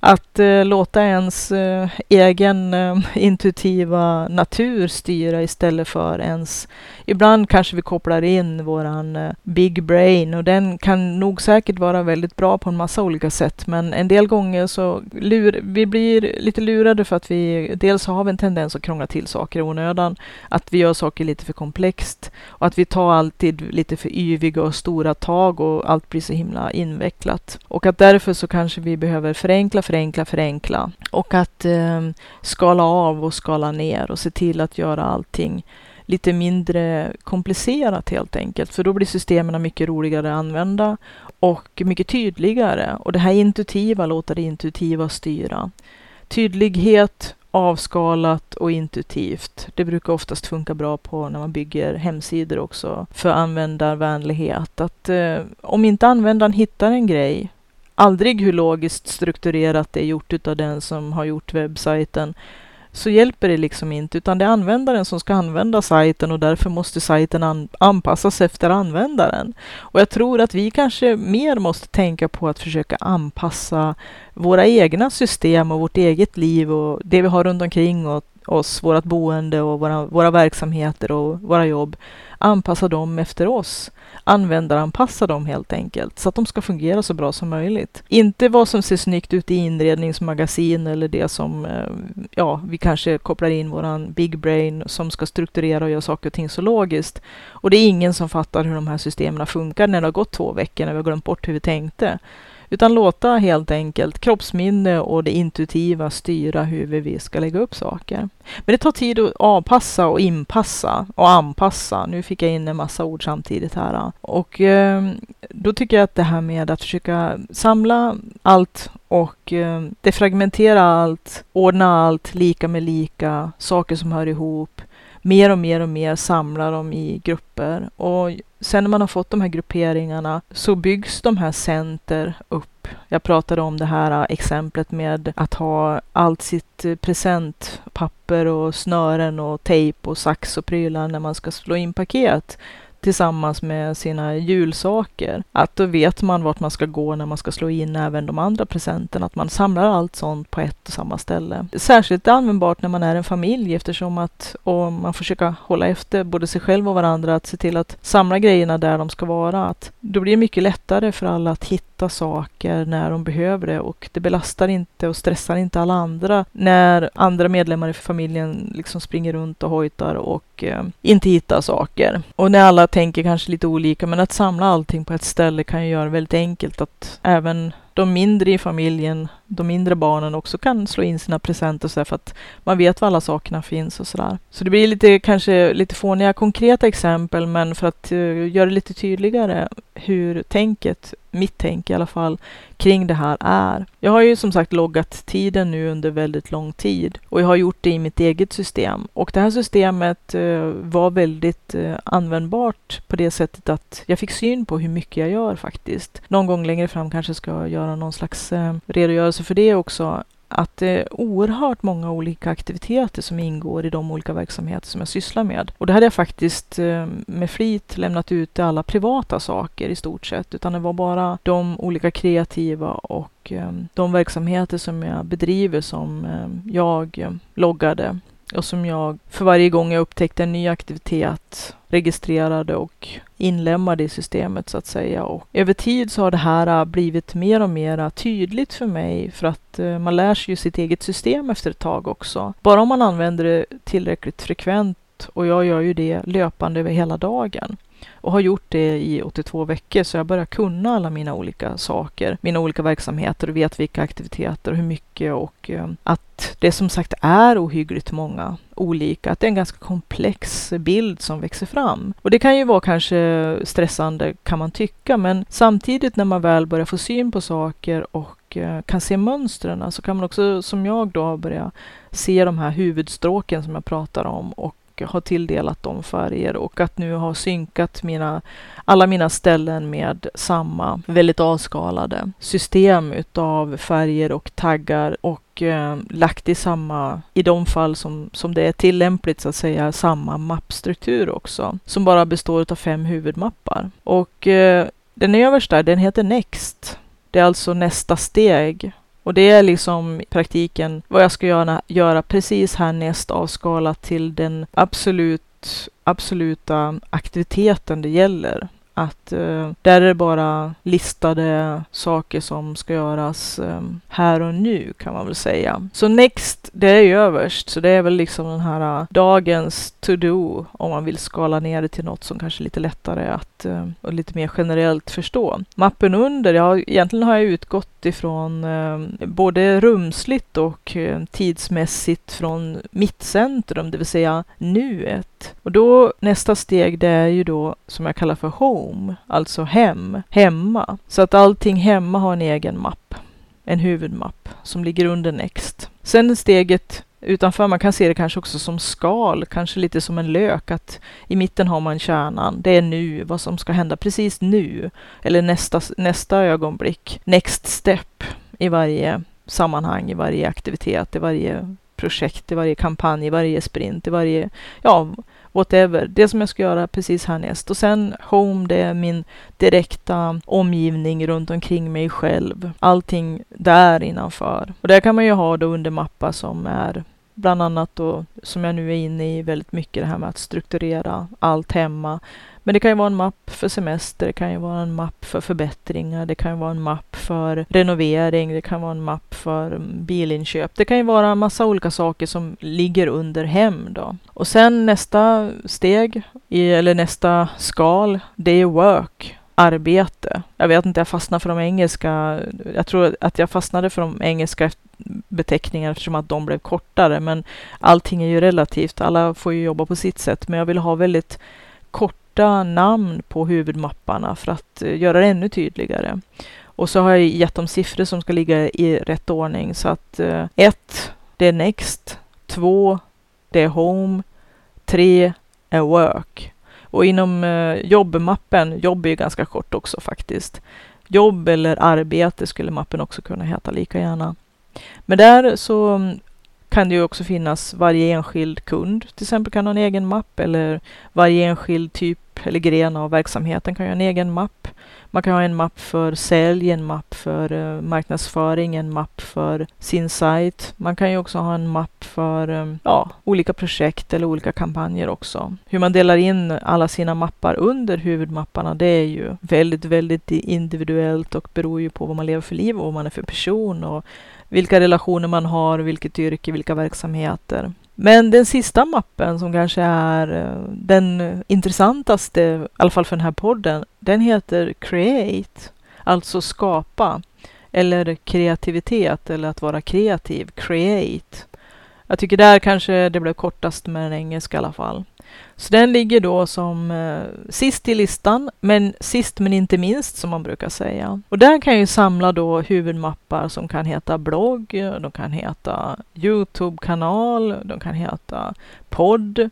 att eh, låta ens eh, egen eh, intuitiva natur styra istället för ens... Ibland kanske vi kopplar in våran eh, big brain och den kan nog säkert vara väldigt bra på en massa olika sätt. Men en del gånger så lur, vi blir lite lurade för att vi dels har vi en tendens att krångla till saker i onödan, att vi gör saker lite för komplext och att vi tar alltid lite för yviga och stora tag och allt blir så himla invecklat. Och att därför så kanske vi behöver förenkla, förenkla, förenkla. förenkla Och att eh, skala av och skala ner och se till att göra allting lite mindre komplicerat helt enkelt. För då blir systemen mycket roligare att använda och mycket tydligare. Och det här intuitiva, låta det intuitiva styra. Tydlighet, avskalat och intuitivt. Det brukar oftast funka bra på när man bygger hemsidor också för användarvänlighet. Att eh, om inte användaren hittar en grej aldrig hur logiskt strukturerat det är gjort utav den som har gjort webbsajten. så hjälper det liksom inte, utan det är användaren som ska använda sajten och därför måste sajten an anpassas efter användaren. Och jag tror att vi kanske mer måste tänka på att försöka anpassa våra egna system och vårt eget liv och det vi har runt omkring och oss, vårt boende och våra, våra verksamheter och våra jobb, anpassa dem efter oss. Användaranpassa dem helt enkelt, så att de ska fungera så bra som möjligt. Inte vad som ser snyggt ut i inredningsmagasin eller det som, eh, ja, vi kanske kopplar in våran big brain som ska strukturera och göra saker och ting så logiskt. Och det är ingen som fattar hur de här systemen funkar när det har gått två veckor, när vi har glömt bort hur vi tänkte. Utan låta helt enkelt kroppsminne och det intuitiva styra hur vi ska lägga upp saker. Men det tar tid att avpassa och inpassa och anpassa. Nu fick jag in en massa ord samtidigt här. Och eh, då tycker jag att det här med att försöka samla allt och eh, defragmentera allt, ordna allt lika med lika, saker som hör ihop, mer och mer och mer samla dem i grupper. Och sen när man har fått de här grupperingarna så byggs de här center upp. Jag pratade om det här äh, exemplet med att ha allt sitt äh, presentpapper och snören och tejp och sax och prylar när man ska slå in paket tillsammans med sina julsaker. Att då vet man vart man ska gå när man ska slå in även de andra presenterna. Att man samlar allt sånt på ett och samma ställe. Särskilt användbart när man är en familj eftersom att om man försöker hålla efter både sig själv och varandra att se till att samla grejerna där de ska vara. Att då blir det mycket lättare för alla att hitta saker när de behöver det och det belastar inte och stressar inte alla andra när andra medlemmar i familjen liksom springer runt och hojtar och eh, inte hittar saker. Och när alla tänker kanske lite olika, men att samla allting på ett ställe kan ju göra det väldigt enkelt att även de mindre i familjen, de mindre barnen också kan slå in sina presenter så för att man vet var alla sakerna finns och sådär. Så det blir lite, kanske lite fåniga konkreta exempel, men för att uh, göra det lite tydligare hur tänket, mitt tänk i alla fall, kring det här är. Jag har ju som sagt loggat tiden nu under väldigt lång tid och jag har gjort det i mitt eget system. Och det här systemet uh, var väldigt uh, användbart på det sättet att jag fick syn på hur mycket jag gör faktiskt. Någon gång längre fram kanske ska jag göra någon slags eh, redogörelse för det också. Att det är oerhört många olika aktiviteter som ingår i de olika verksamheter som jag sysslar med. Och det hade jag faktiskt eh, med flit lämnat ut alla privata saker i stort sett, utan det var bara de olika kreativa och eh, de verksamheter som jag bedriver som jag loggade och som jag för varje gång jag upptäckte en ny aktivitet registrerade och inlemmade i systemet så att säga. Och över tid så har det här äh, blivit mer och mer äh, tydligt för mig för att äh, man lär sig ju sitt eget system efter ett tag också. Bara om man använder det tillräckligt frekvent och jag gör ju det löpande över hela dagen och har gjort det i 82 veckor så jag börjar kunna alla mina olika saker, mina olika verksamheter och vet vilka aktiviteter och hur mycket och eh, att det som sagt är ohyggligt många olika, att det är en ganska komplex bild som växer fram. Och det kan ju vara kanske stressande kan man tycka, men samtidigt när man väl börjar få syn på saker och eh, kan se mönstren så kan man också som jag då börja se de här huvudstråken som jag pratar om och och har tilldelat dem färger och att nu ha synkat mina, alla mina ställen med samma väldigt avskalade system utav färger och taggar och eh, lagt i samma, i de fall som, som det är tillämpligt så att säga, samma mappstruktur också som bara består av fem huvudmappar. Och eh, den översta, den heter Next. Det är alltså nästa steg och det är liksom i praktiken vad jag ska göra, göra precis härnäst avskalat till den absolut, absoluta aktiviteten det gäller att eh, där är det bara listade saker som ska göras eh, här och nu kan man väl säga. Så Next, det är ju överst, så det är väl liksom den här uh, dagens to-do om man vill skala ner det till något som kanske är lite lättare att uh, och lite mer generellt förstå. Mappen under, ja egentligen har jag utgått ifrån ehm, både rumsligt och eh, tidsmässigt från mitt centrum, det vill säga nuet. Och då nästa steg det är ju då som jag kallar för home home, alltså hem, hemma. Så att allting hemma har en egen mapp, en huvudmapp som ligger under Next. Sen steget utanför, man kan se det kanske också som skal, kanske lite som en lök, att i mitten har man kärnan. Det är nu, vad som ska hända precis nu, eller nästa, nästa ögonblick. Next step i varje sammanhang, i varje aktivitet, i varje projekt, i varje kampanj, i varje sprint, i varje, ja, whatever. Det som jag ska göra precis härnäst. Och sen Home, det är min direkta omgivning runt omkring mig själv. Allting där innanför. Och där kan man ju ha då under mappar som är bland annat då, som jag nu är inne i väldigt mycket det här med att strukturera allt hemma. Men det kan ju vara en mapp för semester, det kan ju vara en mapp för förbättringar, det kan ju vara en mapp för renovering, det kan vara en mapp för bilinköp. Det kan ju vara en massa olika saker som ligger under hem då. Och sen nästa steg, eller nästa skal, det är work arbete. Jag vet inte, jag fastnade för de engelska. Jag tror att jag fastnade för de engelska beteckningarna eftersom att de blev kortare. Men allting är ju relativt. Alla får ju jobba på sitt sätt. Men jag vill ha väldigt kort korta namn på huvudmapparna för att eh, göra det ännu tydligare. Och så har jag gett dem siffror som ska ligga i rätt ordning. Så att eh, ett, det är Next. Två, det är Home. Tre är Work. Och inom eh, jobbmappen, jobb är ju ganska kort också faktiskt. Jobb eller arbete skulle mappen också kunna heta lika gärna. Men där så mm, kan det ju också finnas varje enskild kund till exempel kan ha en egen mapp eller varje enskild typ eller gren av verksamheten kan ha en egen mapp. Man kan ha en mapp för sälj, en mapp för eh, marknadsföring, en mapp för sin sajt. Man kan ju också ha en mapp för eh, ja, olika projekt eller olika kampanjer också. Hur man delar in alla sina mappar under huvudmapparna, det är ju väldigt, väldigt individuellt och beror ju på vad man lever för liv och vad man är för person och vilka relationer man har, vilket yrke, vilka verksamheter. Men den sista mappen som kanske är eh, den intressantaste, i alla fall för den här podden, den heter Create, alltså skapa, eller kreativitet, eller att vara kreativ, Create. Jag tycker där kanske det blev kortast med den engelska i alla fall. Så den ligger då som eh, sist i listan, men sist men inte minst som man brukar säga. Och där kan jag samla då huvudmappar som kan heta blogg, de kan heta Youtube-kanal, de kan heta podd,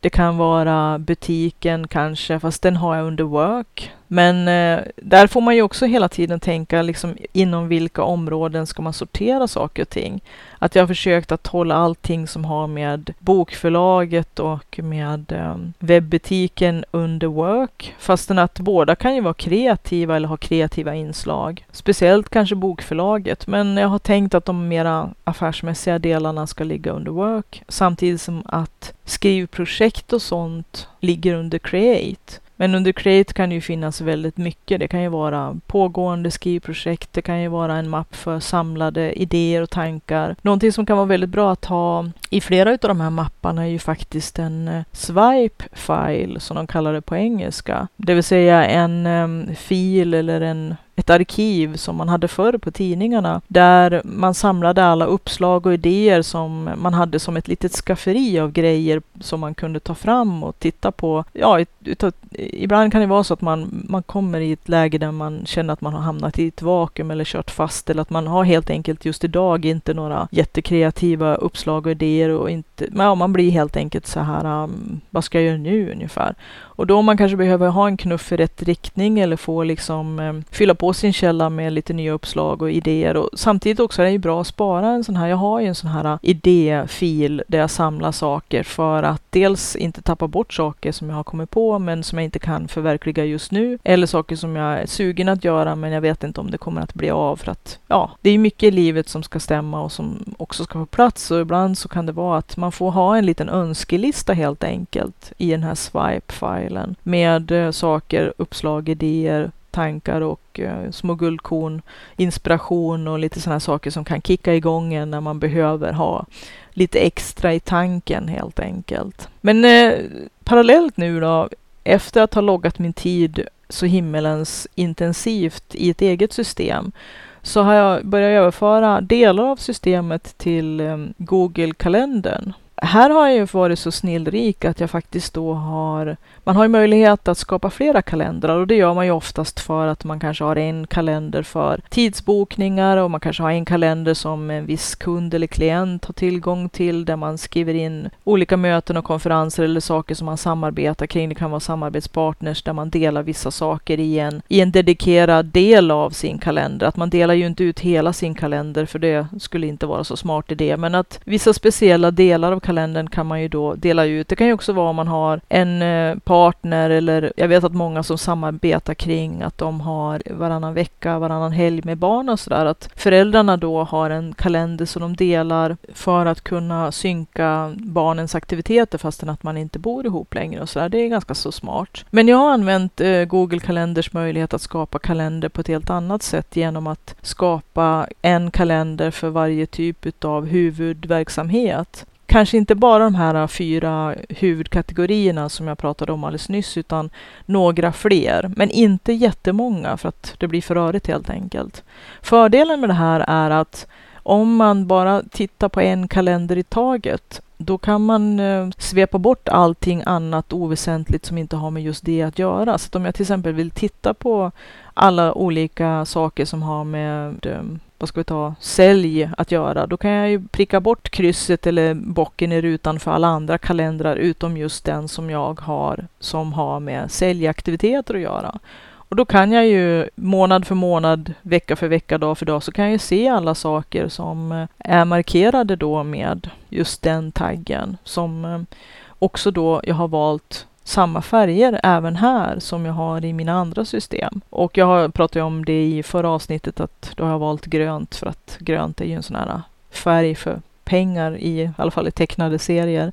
det kan vara butiken kanske, fast den har jag under work. Men eh, där får man ju också hela tiden tänka liksom, inom vilka områden ska man sortera saker och ting. Att jag har försökt att hålla allting som har med bokförlaget och med eh, webbutiken under work. Fastän att båda kan ju vara kreativa eller ha kreativa inslag. Speciellt kanske bokförlaget. Men jag har tänkt att de mera affärsmässiga delarna ska ligga under work. Samtidigt som att skrivprojekt och sånt ligger under create. Men under Create kan det ju finnas väldigt mycket. Det kan ju vara pågående skrivprojekt. Det kan ju vara en mapp för samlade idéer och tankar. Någonting som kan vara väldigt bra att ha i flera av de här mapparna är ju faktiskt en eh, swipe file som de kallar det på engelska. Det vill säga en um, fil eller en ett arkiv som man hade förr på tidningarna där man samlade alla uppslag och idéer som man hade som ett litet skafferi av grejer som man kunde ta fram och titta på. Ja, utav, ibland kan det vara så att man, man kommer i ett läge där man känner att man har hamnat i ett vakuum eller kört fast eller att man har helt enkelt just idag inte några jättekreativa uppslag och idéer och inte, ja, man blir helt enkelt så här, um, vad ska jag göra nu ungefär? Och då man kanske behöver ha en knuff i rätt riktning eller få liksom um, fylla på sin källa med lite nya uppslag och idéer. Och samtidigt också är det ju bra att spara en sån här. Jag har ju en sån här uh, idéfil där jag samlar saker för att dels inte tappa bort saker som jag har kommit på men som jag inte kan förverkliga just nu. Eller saker som jag är sugen att göra men jag vet inte om det kommer att bli av för att ja, det är mycket i livet som ska stämma och som också ska få plats och ibland så kan det vara att man får ha en liten önskelista helt enkelt i den här swipe-filen med eh, saker, uppslag, idéer, tankar och eh, små guldkorn, inspiration och lite sådana saker som kan kicka igång en när man behöver ha lite extra i tanken helt enkelt. Men eh, parallellt nu då, efter att ha loggat min tid så himmelens intensivt i ett eget system så har jag börjat överföra delar av systemet till eh, Google-kalendern här har jag ju varit så snillrik att jag faktiskt då har... Man har ju möjlighet att skapa flera kalendrar och det gör man ju oftast för att man kanske har en kalender för tidsbokningar och man kanske har en kalender som en viss kund eller klient har tillgång till där man skriver in olika möten och konferenser eller saker som man samarbetar kring. Det kan vara samarbetspartners där man delar vissa saker i en, i en dedikerad del av sin kalender. Att man delar ju inte ut hela sin kalender för det skulle inte vara så smart idé. Men att vissa speciella delar av kalendern kalendern kan man ju då dela ut. Det kan ju också vara om man har en eh, partner eller jag vet att många som samarbetar kring att de har varannan vecka, varannan helg med barn och sådär. Att föräldrarna då har en kalender som de delar för att kunna synka barnens aktiviteter fastän att man inte bor ihop längre och sådär. Det är ganska så smart. Men jag har använt eh, Google Kalenders möjlighet att skapa kalender på ett helt annat sätt genom att skapa en kalender för varje typ av huvudverksamhet kanske inte bara de här äh, fyra huvudkategorierna som jag pratade om alldeles nyss, utan några fler. Men inte jättemånga för att det blir för rörigt helt enkelt. Fördelen med det här är att om man bara tittar på en kalender i taget, då kan man eh, svepa bort allting annat oväsentligt som inte har med just det att göra. Så om jag till exempel vill titta på alla olika saker som har med eh, vad ska vi ta, sälj att göra, då kan jag ju pricka bort krysset eller bocken i rutan för alla andra kalendrar utom just den som jag har som har med säljaktiviteter att göra. Och då kan jag ju månad för månad, vecka för vecka, dag för dag, så kan jag se alla saker som eh, är markerade då med just den taggen som eh, också då jag har valt samma färger även här som jag har i mina andra system. Och jag har ju om det i förra avsnittet att då har jag valt grönt för att grönt är ju en sån här färg för pengar i, i alla fall i tecknade serier.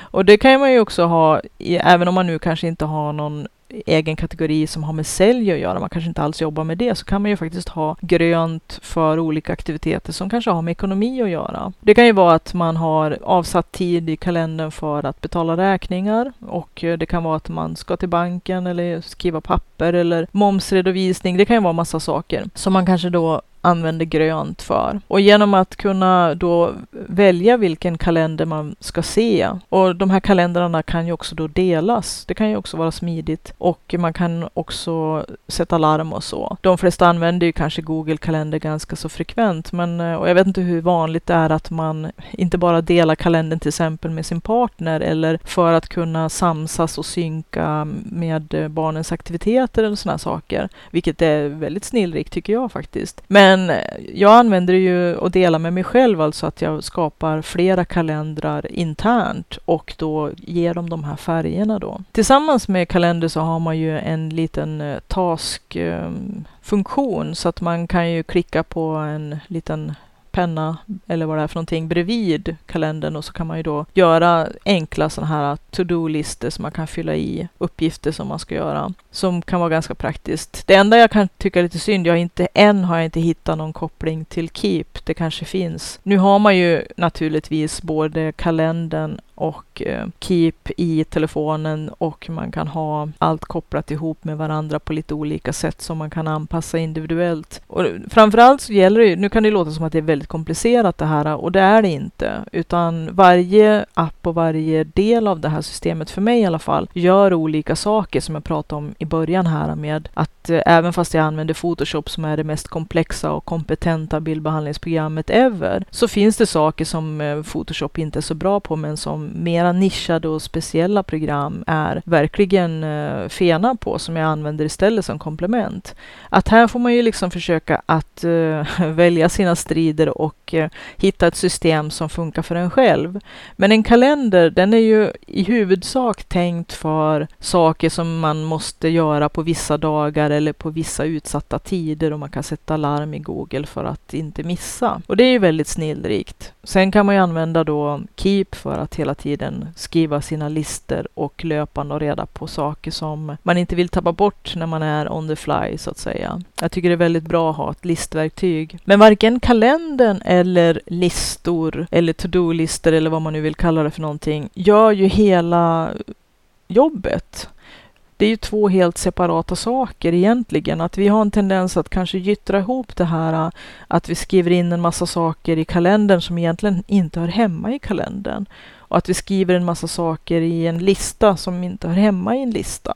Och det kan man ju också ha, i, även om man nu kanske inte har någon egen kategori som har med sälj att göra, man kanske inte alls jobbar med det, så kan man ju faktiskt ha grönt för olika aktiviteter som kanske har med ekonomi att göra. Det kan ju vara att man har avsatt tid i kalendern för att betala räkningar och det kan vara att man ska till banken eller skriva papper eller momsredovisning. Det kan ju vara massa saker som man kanske då använder grönt för. Och genom att kunna då välja vilken kalender man ska se och de här kalendrarna kan ju också då delas. Det kan ju också vara smidigt och man kan också sätta larm och så. De flesta använder ju kanske Google kalender ganska så frekvent, men och jag vet inte hur vanligt det är att man inte bara delar kalendern till exempel med sin partner eller för att kunna samsas och synka med barnens aktiviteter eller sådana saker, vilket är väldigt snillrikt tycker jag faktiskt. Men eh, jag använder det ju och delar med mig själv, alltså att jag ska skapar flera kalendrar internt och då ger dem de här färgerna då. Tillsammans med kalender så har man ju en liten eh, task-funktion ehm, så att man kan ju klicka på en liten penna eller vad det är för någonting bredvid kalendern och så kan man ju då göra enkla sådana här to-do-listor som man kan fylla i uppgifter som man ska göra som kan vara ganska praktiskt. Det enda jag kan tycka är lite synd, jag har inte, än har jag inte hittat någon koppling till Keep. Det kanske finns. Nu har man ju naturligtvis både kalendern och eh, Keep i telefonen och man kan ha allt kopplat ihop med varandra på lite olika sätt som man kan anpassa individuellt. Och framförallt så gäller det nu kan det låta som att det är väldigt komplicerat det här och det är det inte, utan varje app och varje del av det här systemet, för mig i alla fall, gör olika saker som jag pratade om i början här med att Eh, även fast jag använder Photoshop som är det mest komplexa och kompetenta bildbehandlingsprogrammet ever, så finns det saker som eh, Photoshop inte är så bra på men som mera nischade och speciella program är verkligen eh, fena på som jag använder istället som komplement. Att här får man ju liksom försöka att uh, välja sina strider och uh, hitta ett system som funkar för en själv. Men en kalender, den är ju i huvudsak tänkt för saker som man måste göra på vissa dagar eller på vissa utsatta tider och man kan sätta larm i Google för att inte missa. Och det är ju väldigt snillrikt. Sen kan man ju använda då Keep för att hela tiden skriva sina listor och löpande och reda på saker som man inte vill tappa bort när man är on the fly så att säga. Jag tycker det är väldigt bra att ha ett listverktyg. Men varken kalendern eller listor eller to-do-listor eller vad man nu vill kalla det för någonting gör ju hela jobbet det är ju två helt separata saker egentligen. Att vi har en tendens att kanske gyttra ihop det här äh, att vi skriver in en massa saker i kalendern som egentligen inte hör hemma i kalendern. och att vi skriver en massa saker i en lista som inte hör hemma i en lista.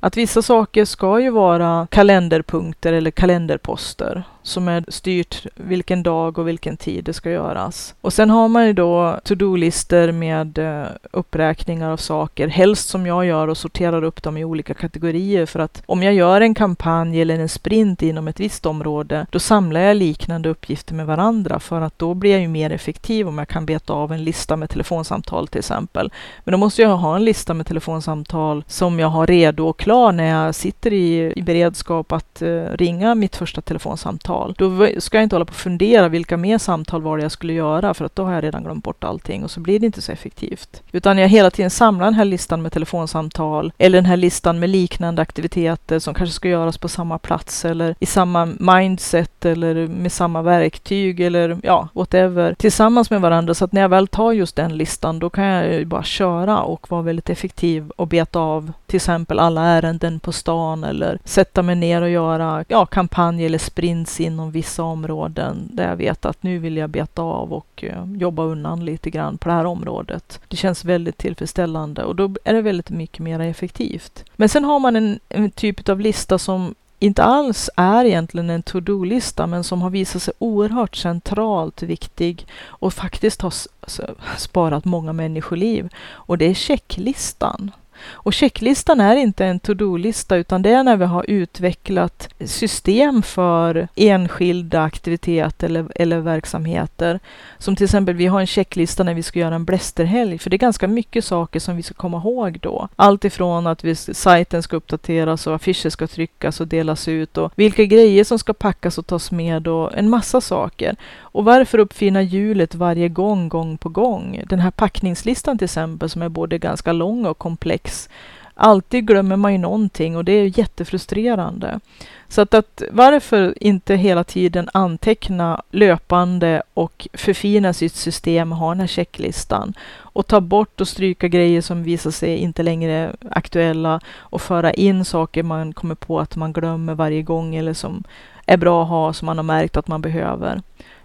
Att vissa saker ska ju vara kalenderpunkter eller kalenderposter som är styrt vilken dag och vilken tid det ska göras. Och sen har man ju då to-do-listor med eh, uppräkningar av saker, helst som jag gör och sorterar upp dem i olika kategorier för att om jag gör en kampanj eller en sprint inom ett visst område, då samlar jag liknande uppgifter med varandra för att då blir jag ju mer effektiv om jag kan beta av en lista med telefonsamtal till exempel. Men då måste jag ha en lista med telefonsamtal som jag har redo och klar när jag sitter i, i beredskap att eh, ringa mitt första telefonsamtal samtal. Då ska jag inte hålla på och fundera vilka mer samtal var det jag skulle göra för att då har jag redan glömt bort allting och så blir det inte så effektivt. Utan jag hela tiden samlar den här listan med telefonsamtal eller den här listan med liknande aktiviteter som kanske ska göras på samma plats eller i samma mindset eller med samma verktyg eller ja, whatever tillsammans med varandra så att när jag väl tar just den listan då kan jag ju bara köra och vara väldigt effektiv och beta av till exempel alla ärenden på stan eller sätta mig ner och göra ja, kampanj eller sprints inom vissa områden där jag vet att nu vill jag beta av och eh, jobba undan lite grann på det här området. Det känns väldigt tillfredsställande och då är det väldigt mycket mer effektivt. Men sen har man en, en typ av lista som inte alls är egentligen en to-do-lista men som har visat sig oerhört centralt viktig och faktiskt har sparat många människoliv. Och det är checklistan. Och checklistan är inte en to-do-lista utan det är när vi har utvecklat system för enskilda aktiviteter eller, eller verksamheter. Som till exempel, vi har en checklista när vi ska göra en blästerhelg, för det är ganska mycket saker som vi ska komma ihåg då. Allt ifrån att vi, sajten ska uppdateras och affischer ska tryckas och delas ut och vilka grejer som ska packas och tas med och en massa saker. Och varför uppfinna hjulet varje gång, gång på gång? Den här packningslistan till exempel som är både ganska lång och komplex. Alltid glömmer man ju någonting och det är jättefrustrerande. Så att, att varför inte hela tiden anteckna löpande och förfina sitt system, och ha den här checklistan och ta bort och stryka grejer som visar sig inte längre aktuella och föra in saker man kommer på att man glömmer varje gång eller som är bra att ha som man har märkt att man behöver.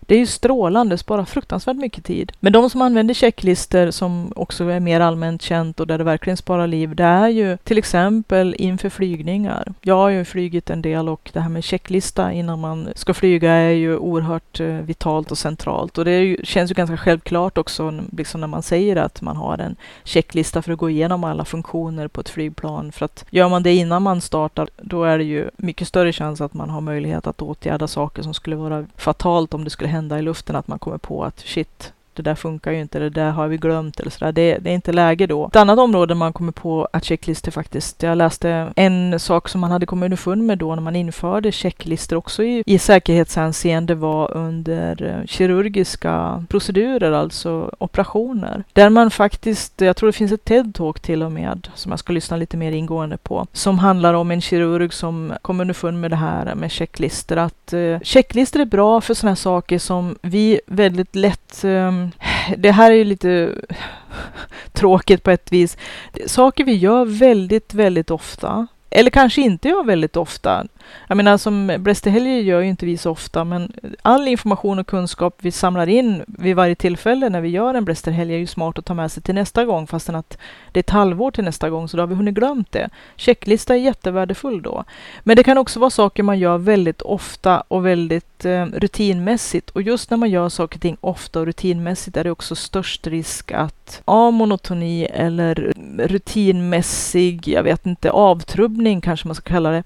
Det är ju strålande, sparar fruktansvärt mycket tid. Men de som använder checklistor som också är mer allmänt känt och där det verkligen sparar liv, det är ju till exempel inför flygningar. Jag har ju flygit en del och det här med checklista innan man ska flyga är ju oerhört eh, vitalt och centralt. Och det ju, känns ju ganska självklart också liksom när man säger att man har en checklista för att gå igenom alla funktioner på ett flygplan. För att gör man det innan man startar, då är det ju mycket större chans att man har möjlighet att åtgärda saker som skulle vara fatalt om det skulle hända i luften att man kommer på att shit, det där funkar ju inte, det där har vi glömt eller sådär. Det, det är inte läge då. Ett annat område man kommer på att checklistor faktiskt, jag läste en sak som man hade kommit underfund med då när man införde checklistor också i, i säkerhetshänseende var under eh, kirurgiska procedurer, alltså operationer. Där man faktiskt, jag tror det finns ett TED-talk till och med, som jag ska lyssna lite mer ingående på, som handlar om en kirurg som kom underfund med det här med checklistor, att eh, checklistor är bra för sådana saker som vi väldigt lätt eh, det här är ju lite tråkigt på ett vis. Saker vi gör väldigt, väldigt ofta eller kanske inte gör väldigt ofta. Jag menar som Brästehelger gör ju inte vi så ofta, men all information och kunskap vi samlar in vid varje tillfälle när vi gör en Brästerhelg är ju smart att ta med sig till nästa gång, fastän att det är ett halvår till nästa gång, så då har vi hunnit glömt det. Checklista är jättevärdefull då. Men det kan också vara saker man gör väldigt ofta och väldigt eh, rutinmässigt. Och just när man gör saker och ting ofta och rutinmässigt är det också störst risk att av monotoni eller rutinmässig, jag vet inte, avtrubbning kanske man ska kalla det,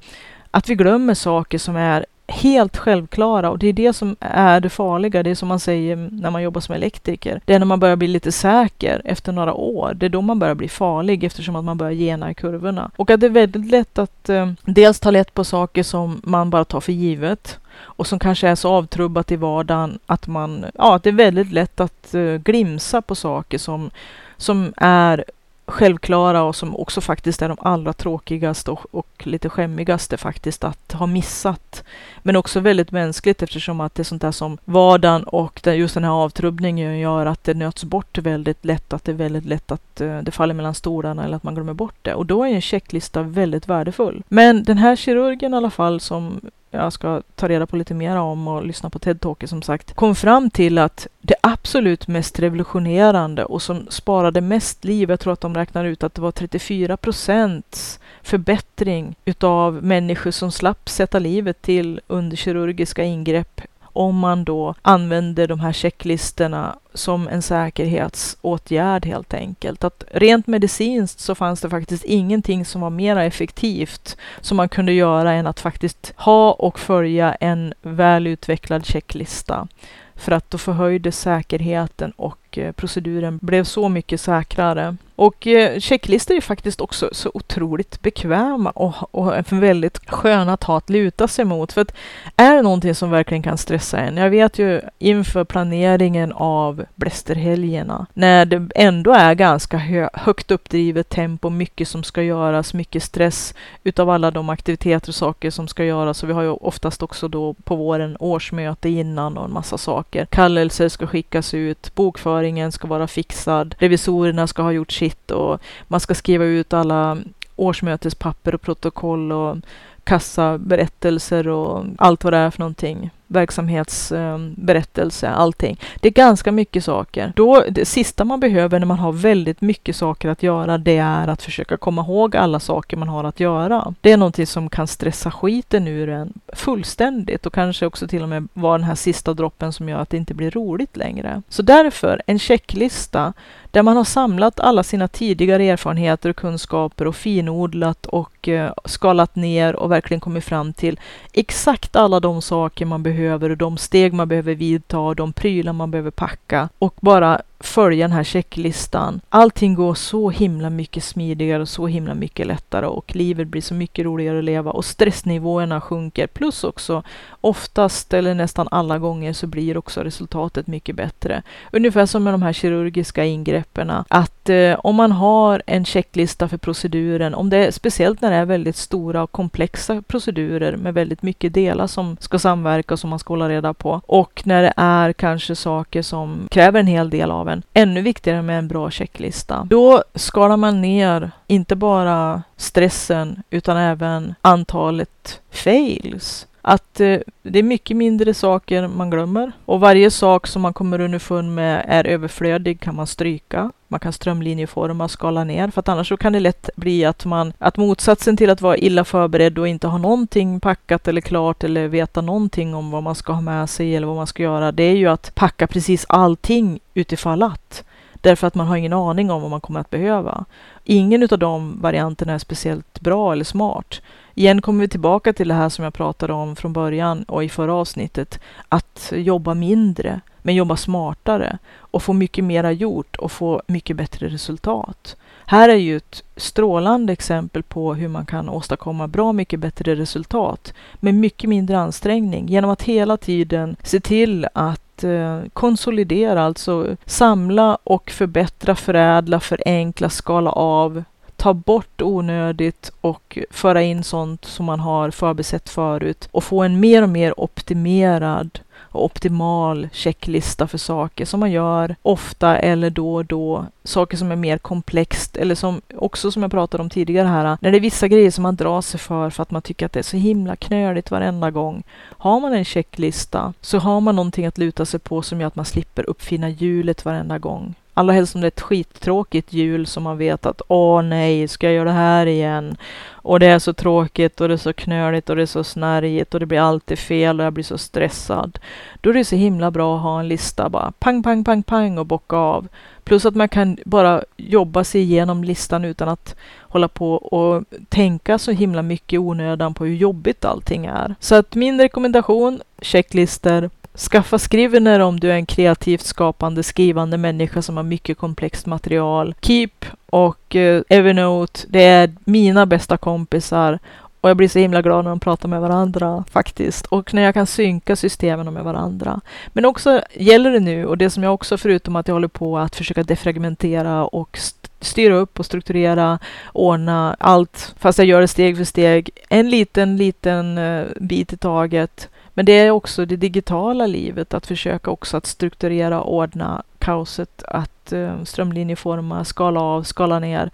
att vi glömmer saker som är helt självklara och det är det som är det farliga. Det är som man säger när man jobbar som elektriker. Det är när man börjar bli lite säker efter några år. Det är då man börjar bli farlig eftersom att man börjar gena i kurvorna. Och att det är väldigt lätt att eh, dels ta lätt på saker som man bara tar för givet och som kanske är så avtrubbat i vardagen att man, ja, att det är väldigt lätt att eh, glimsa på saker som, som är självklara och som också faktiskt är de allra tråkigaste och, och, lite skämmigaste faktiskt att ha missat. Men också väldigt mänskligt eftersom att det är sånt där som vardagen och just den här avtrubbningen gör att det nöts bort väldigt lätt, att det är väldigt lätt att uh, det faller mellan stolarna eller att man glömmer bort det. Och då är en checklista väldigt värdefull. Men den här kirurgen i alla fall som jag ska ta reda på lite mer om och lyssna på TED-talker som sagt, kom fram till att det absolut mest revolutionerande och som sparade mest liv, jag tror att de räknar ut att det var 34 procents förbättring utav människor som slapp sätta livet till under kirurgiska ingrepp om man då använder de här checklistorna som en säkerhetsåtgärd helt enkelt. Att rent medicinskt så fanns det faktiskt ingenting som var mer effektivt som man kunde göra än att faktiskt ha och följa en välutvecklad checklista. För att då förhöjdes säkerheten och Eh, proceduren blev så mycket säkrare. Och eh, checklistor är faktiskt också så otroligt bekväma och, och väldigt sköna att ha att luta sig mot. För att är det någonting som verkligen kan stressa en? Jag vet ju inför planeringen av blästerhelgerna, när det ändå är ganska hö högt uppdrivet tempo, mycket som ska göras, mycket stress utav alla de aktiviteter och saker som ska göras. Och vi har ju oftast också då på våren årsmöte innan och en massa saker. Kallelser ska skickas ut, bokföring bokföringen ska vara fixad, revisorerna ska ha gjort sitt sitt och man ska skriva ut alla årsmötespapper och protokoll och kassaberättelser och allt vad det är för någonting verksamhetsberättelse, ehm, allting. Det är ganska mycket saker. Då, det sista man behöver när man har väldigt mycket saker att göra, det är att försöka komma ihåg alla saker man har att göra. Det är någonting som kan stressa skiten ur en fullständigt och kanske också till och med vara den här sista droppen som gör att det inte blir roligt längre. Så därför, en checklista där man har samlat alla sina tidigare erfarenheter och kunskaper och finodlat och och eh, skalat ner och verkligen kommit fram till exakt alla de saker man behöver behöver och de steg man behöver vidta och de prylar man behöver packa och bara följa den här checklistan. Allting går så himla mycket smidigare och så himla mycket lättare och livet blir så mycket roligare att leva och stressnivåerna sjunker. Plus också oftast eller nästan alla gånger så blir också resultatet mycket bättre. Ungefär som med de här kirurgiska ingreppen. Att eh, om man har en checklista för proceduren, om det är, speciellt när här är väldigt stora och komplexa procedurer med väldigt mycket delar som ska samverka och som man ska hålla reda på. Och när det är kanske saker som kräver en hel del av en, Ännu viktigare med en bra checklista. Då skalar man ner inte bara stressen utan även antalet fails. Att eh, det är mycket mindre saker man glömmer och varje sak som man kommer underfund med är överflödig kan man stryka. Man kan strömlinjeforma, skala ner för att annars så kan det lätt bli att man att motsatsen till att vara illa förberedd och inte ha någonting packat eller klart eller veta någonting om vad man ska ha med sig eller vad man ska göra. Det är ju att packa precis allting utifall att. Därför att man har ingen aning om vad man kommer att behöva. Ingen av de varianterna är speciellt bra eller smart. Igen kommer vi tillbaka till det här som jag pratade om från början och i förra avsnittet. Att jobba mindre, men jobba smartare och få mycket mera gjort och få mycket bättre resultat. Här är ju ett strålande exempel på hur man kan åstadkomma bra mycket bättre resultat med mycket mindre ansträngning genom att hela tiden se till att eh, konsolidera, alltså samla och förbättra, förädla, förenkla, skala av, ta bort onödigt och föra in sånt som man har förbisett förut och få en mer och mer optimerad och optimal checklista för saker som man gör ofta eller då och då. Saker som är mer komplext eller som också som jag pratade om tidigare här, när det är vissa grejer som man drar sig för för att man tycker att det är så himla knöligt varenda gång. Har man en checklista så har man någonting att luta sig på som gör att man slipper uppfinna hjulet varenda gång. Allra helst om det är ett skittråkigt hjul som man vet att åh nej, ska jag göra det här igen? Och det är så tråkigt och det är så knöligt och det är så snärjigt och det blir alltid fel och jag blir så stressad. Då är det så himla bra att ha en lista bara pang, pang, pang, pang och bocka av. Plus att man kan bara jobba sig igenom listan utan att hålla på och tänka så himla mycket i onödan på hur jobbigt allting är. Så att min rekommendation, checklister, Skaffa skrivener om du är en kreativt skapande skrivande människa som har mycket komplext material. Keep och eh, Evernote, det är mina bästa kompisar och jag blir så himla glad när de pratar med varandra faktiskt. Och när jag kan synka systemen med varandra. Men också gäller det nu, och det som jag också förutom att jag håller på att försöka defragmentera och styra upp och strukturera, ordna allt, fast jag gör det steg för steg. En liten, liten eh, bit i taget. Men det är också det digitala livet, att försöka också att strukturera, ordna kaoset, att eh, strömlinjeforma, skala av, skala ner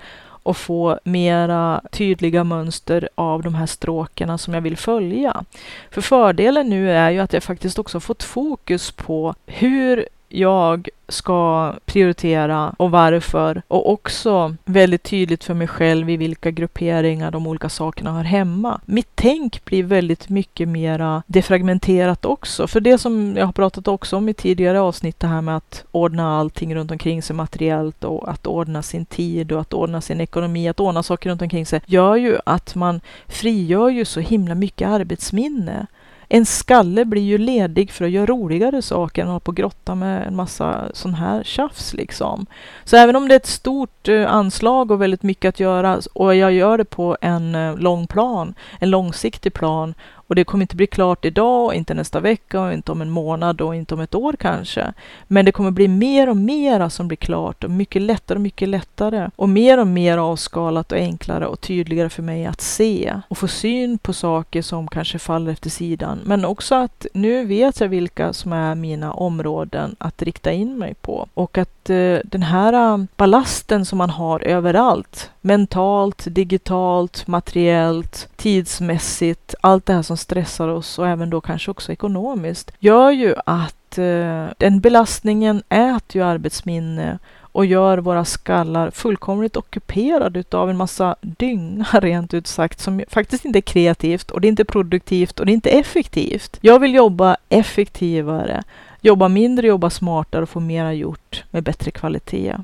och få mera tydliga mönster av de här stråkarna som jag vill följa. För fördelen nu är ju att jag faktiskt också fått fokus på hur jag ska prioritera och varför. Och också väldigt tydligt för mig själv i vilka grupperingar de olika sakerna hör hemma. Mitt tänk blir väldigt mycket mera defragmenterat också. För det som jag har pratat också om i tidigare avsnitt, det här med att ordna allting runt omkring sig materiellt och att ordna sin tid och att ordna sin ekonomi, att ordna saker runt omkring sig, gör ju att man frigör ju så himla mycket arbetsminne en skalle blir ju ledig för att göra roligare saker än att hålla på och grotta med en massa sån här tjafs liksom. Så även om det är ett stort eh, anslag och väldigt mycket att göra och jag gör det på en eh, lång plan, en långsiktig plan och det kommer inte bli klart idag, inte nästa vecka och inte om en månad och inte om ett år kanske. Men det kommer bli mer och mera som blir klart och mycket lättare och mycket lättare och mer och mer avskalat och enklare och tydligare för mig att se och få syn på saker som kanske faller efter sidan. Men också att nu vet jag vilka som är mina områden att rikta in mig på och att eh, den här eh, ballasten som man har överallt mentalt, digitalt, materiellt, tidsmässigt, allt det här som stressar oss och även då kanske också ekonomiskt, gör ju att eh, den belastningen äter ju arbetsminne och gör våra skallar fullkomligt ockuperade utav en massa dynga rent ut sagt som faktiskt inte är kreativt och det är inte produktivt och det är inte effektivt. Jag vill jobba effektivare, jobba mindre, jobba smartare och få mera gjort med bättre kvalitet.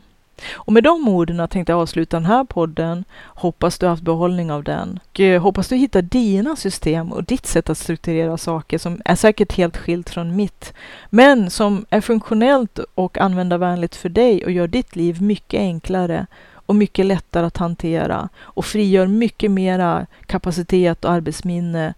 Och med de orden tänkte jag avsluta den här podden. Hoppas du haft behållning av den. Och eh, hoppas du hittar dina system och ditt sätt att strukturera saker som är säkert helt skilt från mitt. Men som är funktionellt och användarvänligt för dig och gör ditt liv mycket enklare och mycket lättare att hantera och frigör mycket mera kapacitet och arbetsminne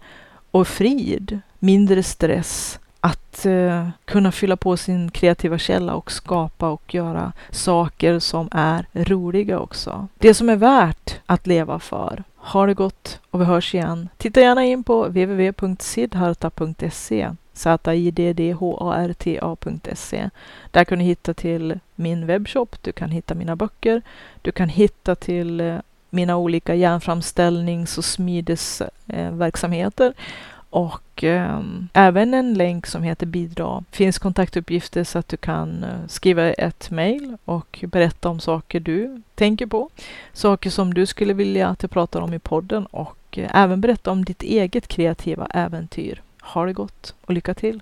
och frid, mindre stress att eh, kunna fylla på sin kreativa källa och skapa och göra saker som är roliga också. Det som är värt att leva för. Ha det gott och vi hörs igen. Titta gärna in på www.sidharta.se Z-I-D-D-H-A-R-T-A.se. Där kan du hitta till min webbshop, du kan hitta mina böcker, du kan hitta till eh, mina olika järnframställnings och smidesverksamheter eh, och eh, även en länk som heter bidra. finns kontaktuppgifter så att du kan eh, skriva ett mejl och berätta om saker du tänker på. Saker som du skulle vilja att jag pratar om i podden och eh, även berätta om ditt eget kreativa äventyr. Ha det gott och lycka till!